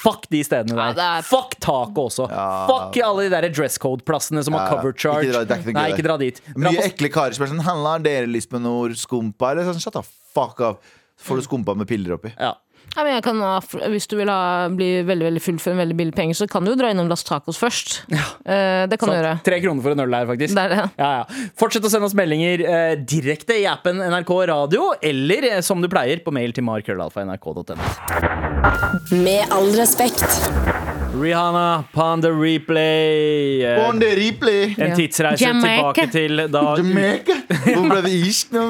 Fuck de stedene der.
det er-
Fuck taket også. Fuck alle de der dress code-plassene som har
Ja,
cover charge.
ikke dra- det er ikke noe
Nei,
gøy
ikke dra dit. Dra
Mye
på
ekle karer som er sånn Handler dere lyst på noe skumpa? Eller sånn, shut the fuck up. Så får du skumpa med piller oppi.
ja.
Ja, men jeg kan, ha- hvis du vil ha, bli veldig veldig full for en veldig billig penge, så kan du jo dra innom Las Tacos først. Eh, det kan du gjøre.
Tre kroner for en øl der, faktisk.
Det er det.
Ja, ja. Fortsett å sende oss meldinger eh, direkte i appen NRK Radio, eller eh, som du pleier, på mail til markrøllalfa.nrk.no.
Med all respekt.
Rihanna, Ponder Replay. Ponder
On the replay!
en tidsreise
Jamaica.
tilbake til da
Jamaica! Hvor ble det irsk nå?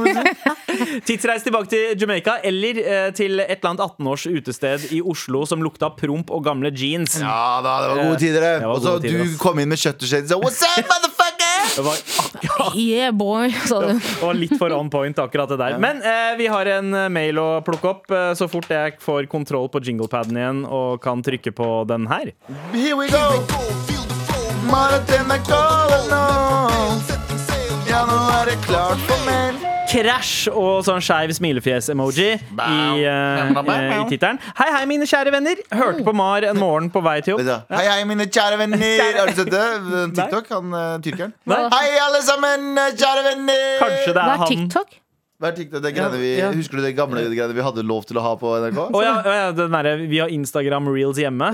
Tidsreise tilbake til Jamaica, eller eh, til et eller annet 18-års utested i Oslo som lukta promp og gamle jeans.
Ja da, det var gode tider. det.
Det
Og så du kom inn med kjøtt og skjedd og sa What's up, motherfucker?
Det var akkurat
Yeah, boy, sa du.
det var litt for on point, akkurat det der. Men eh, vi har en eh, mail å plukke opp. Eh, så fort jeg får kontroll på jinglepaden igjen og kan trykke på den her.
Here we go!
Go,
er NRK nå. Ja, nå er det klart for mail.
Krasj og sånn skeiv smilefjes-emoji i, eh, i tittelen. Hei, hei, mine kjære venner. Hørte på Mar en morgen på vei til jobb.
Hei, hei, mine kjære venner. Har du sett det? TikTok, han eh, tyrkeren. Hei, alle sammen, eh, kjære venner.
Kanskje det er
er
han
TikTok?
Hva er TikTok? Det greiene vi,
Ja, ja.
Husker du det gamle greiene vi hadde lov til å ha på NRK?
Oh, ja, ja, den derre vi har Instagram reels hjemme.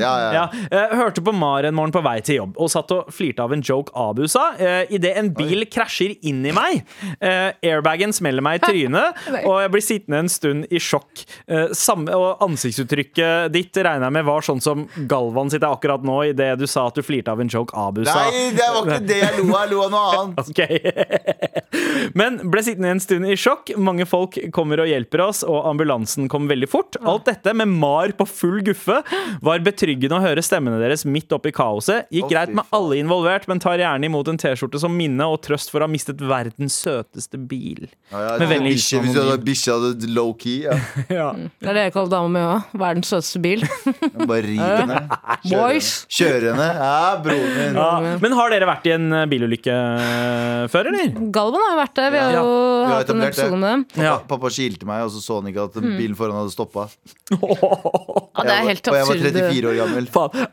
Hørte på Mar en morgen på vei til jobb og satt og flirte av en joke Abu sa. Uh, Idet en bil krasjer inn i meg. eh, airbagen smeller meg i trynet, og jeg blir sittende en stund i sjokk. Eh, samme, og ansiktsuttrykket ditt regner jeg med var sånn som Galvan sitt er akkurat nå, idet du sa at du flirte av en joke Abu sa.
Nei, det var ikke det jeg lo av. Jeg lo av noe annet.
okay. Men ble sittende en stund i sjokk. Mange folk kommer og hjelper oss, og ambulansen kom veldig fort. Alt dette med Mar på full guffe var betryggende å høre stemmene deres midt oppi kaoset. Gikk greit med alle involvert, men tar gjerne imot en T-skjorte som minne og trøst for å ha mistet verdens søteste bil.
Ja, ja,
Med vennlig hilsen
hvis du hadde bikkja low-key, ja.
Ja.
Det er det jeg kaller dama mi òg. Verdens søteste bil.
bare ri henne. Kjøre henne. Ja, broren min.
Ja. Men har dere vært i en eh, bilulykke eh, før, eller?
Galvan har jo vært der. Vi har jo hatt en episode med dem.
Pappa,
Ja.
pappa kilte meg, og så så han ikke at bilen foran hadde stoppa.
Ja, det er helt
og jeg var 34 år gammel.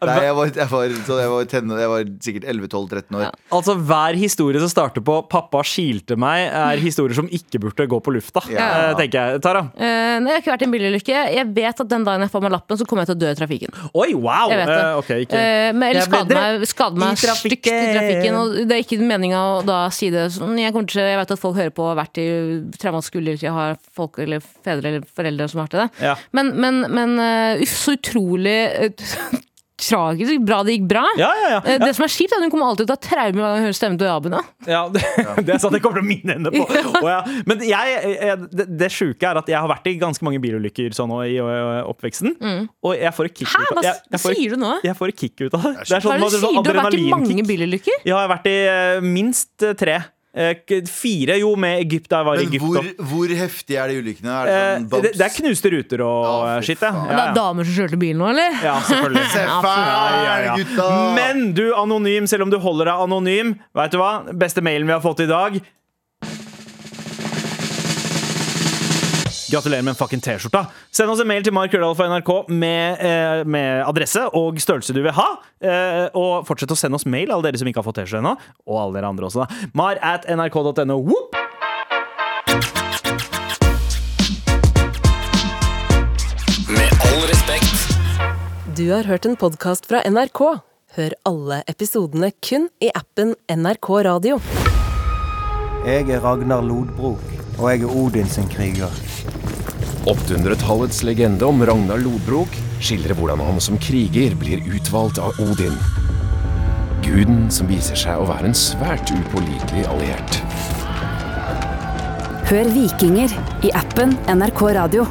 Nei, jeg var, jeg var, så jeg var, tenno- jeg var sikkert 11-12-13 år.
Ja.
Altså, Hver historie som starter på 'pappa skilte meg', er historier som ikke burde gå på lufta.
Ja.
eh, tenker jeg. Tara?
Uh, nei, jeg har ikke vært i en bilulykke. Jeg vet at den dagen jeg får meg lappen, så kommer jeg til å dø i trafikken.
Oi, wow!
Jeg vet det.
Eh, ikke.
Uh, men eller skade meg, skade
i
meg stygt i
trafikken.
Og det er ikke meninga å da si det sånn. Jeg, kommer til, jeg vet at folk hører på og har vært i traumatiske ikke ha folk eller fedre eller foreldre som har i det.
Ja.
Men, men, men eh, uff, så utrolig eh, tragisk bra det gikk bra.
Ja, ja, ja.
Eh, Det som er kjipt, er at hun kommer alltid til å ha traumer gang hun hører stemmen til Abu. da.
Ja, det, det er sant. Det kommer til å minne henne på. Ja. Men jeg, jeg, det, det sjuke er at jeg har vært i ganske mange bilulykker sånn i oppveksten. oppveksten. Og jeg får et kick
Hæ,
ut
hva
av jeg, jeg får,
sier du nå?
Jeg får et kick ut av det. Det er
Hva
sånn,
er det du
det er sånn?
Du har vært i mange bilulykker?
Ja, jeg har vært i minst tre. Eh, Fire, jo, med Egypt. Da jeg var i
Men
Egypt.
hvor, hvor heftig er de ulykkene? Er det
Eh,
sånn
det, det er knuste ruter og
Å,
skitt. Ja,
ja.
Det er damer som kjørte bil nå, eller?
ja, selvfølgelig. Ja, ja. Men du, anonym, selv om du holder deg anonym, vet du hva? Beste mailen vi har fått i dag. Gratulerer med en fucking T-skjorta. Send oss en mail til Mark Rødahl fra NRK med, eh, med adresse og størrelse du vil ha. Eh, og fortsett å sende oss mail, alle dere som ikke har fått T-skjorte ennå. Og alle dere andre også. da. Mar at nrk.no.
Med all respekt.
Du har hørt en podkast fra NRK. Hør alle episodene kun i appen NRK Radio.
Jeg er Ragnar Lodbrok, og jeg er Odin sin kriger.
800-tallets legende om Ragnar Lodbrok skildrer hvordan han som kriger blir utvalgt av Odin. Guden som viser seg å være en svært upålitelig alliert.
Hør Vikinger i appen NRK Radio.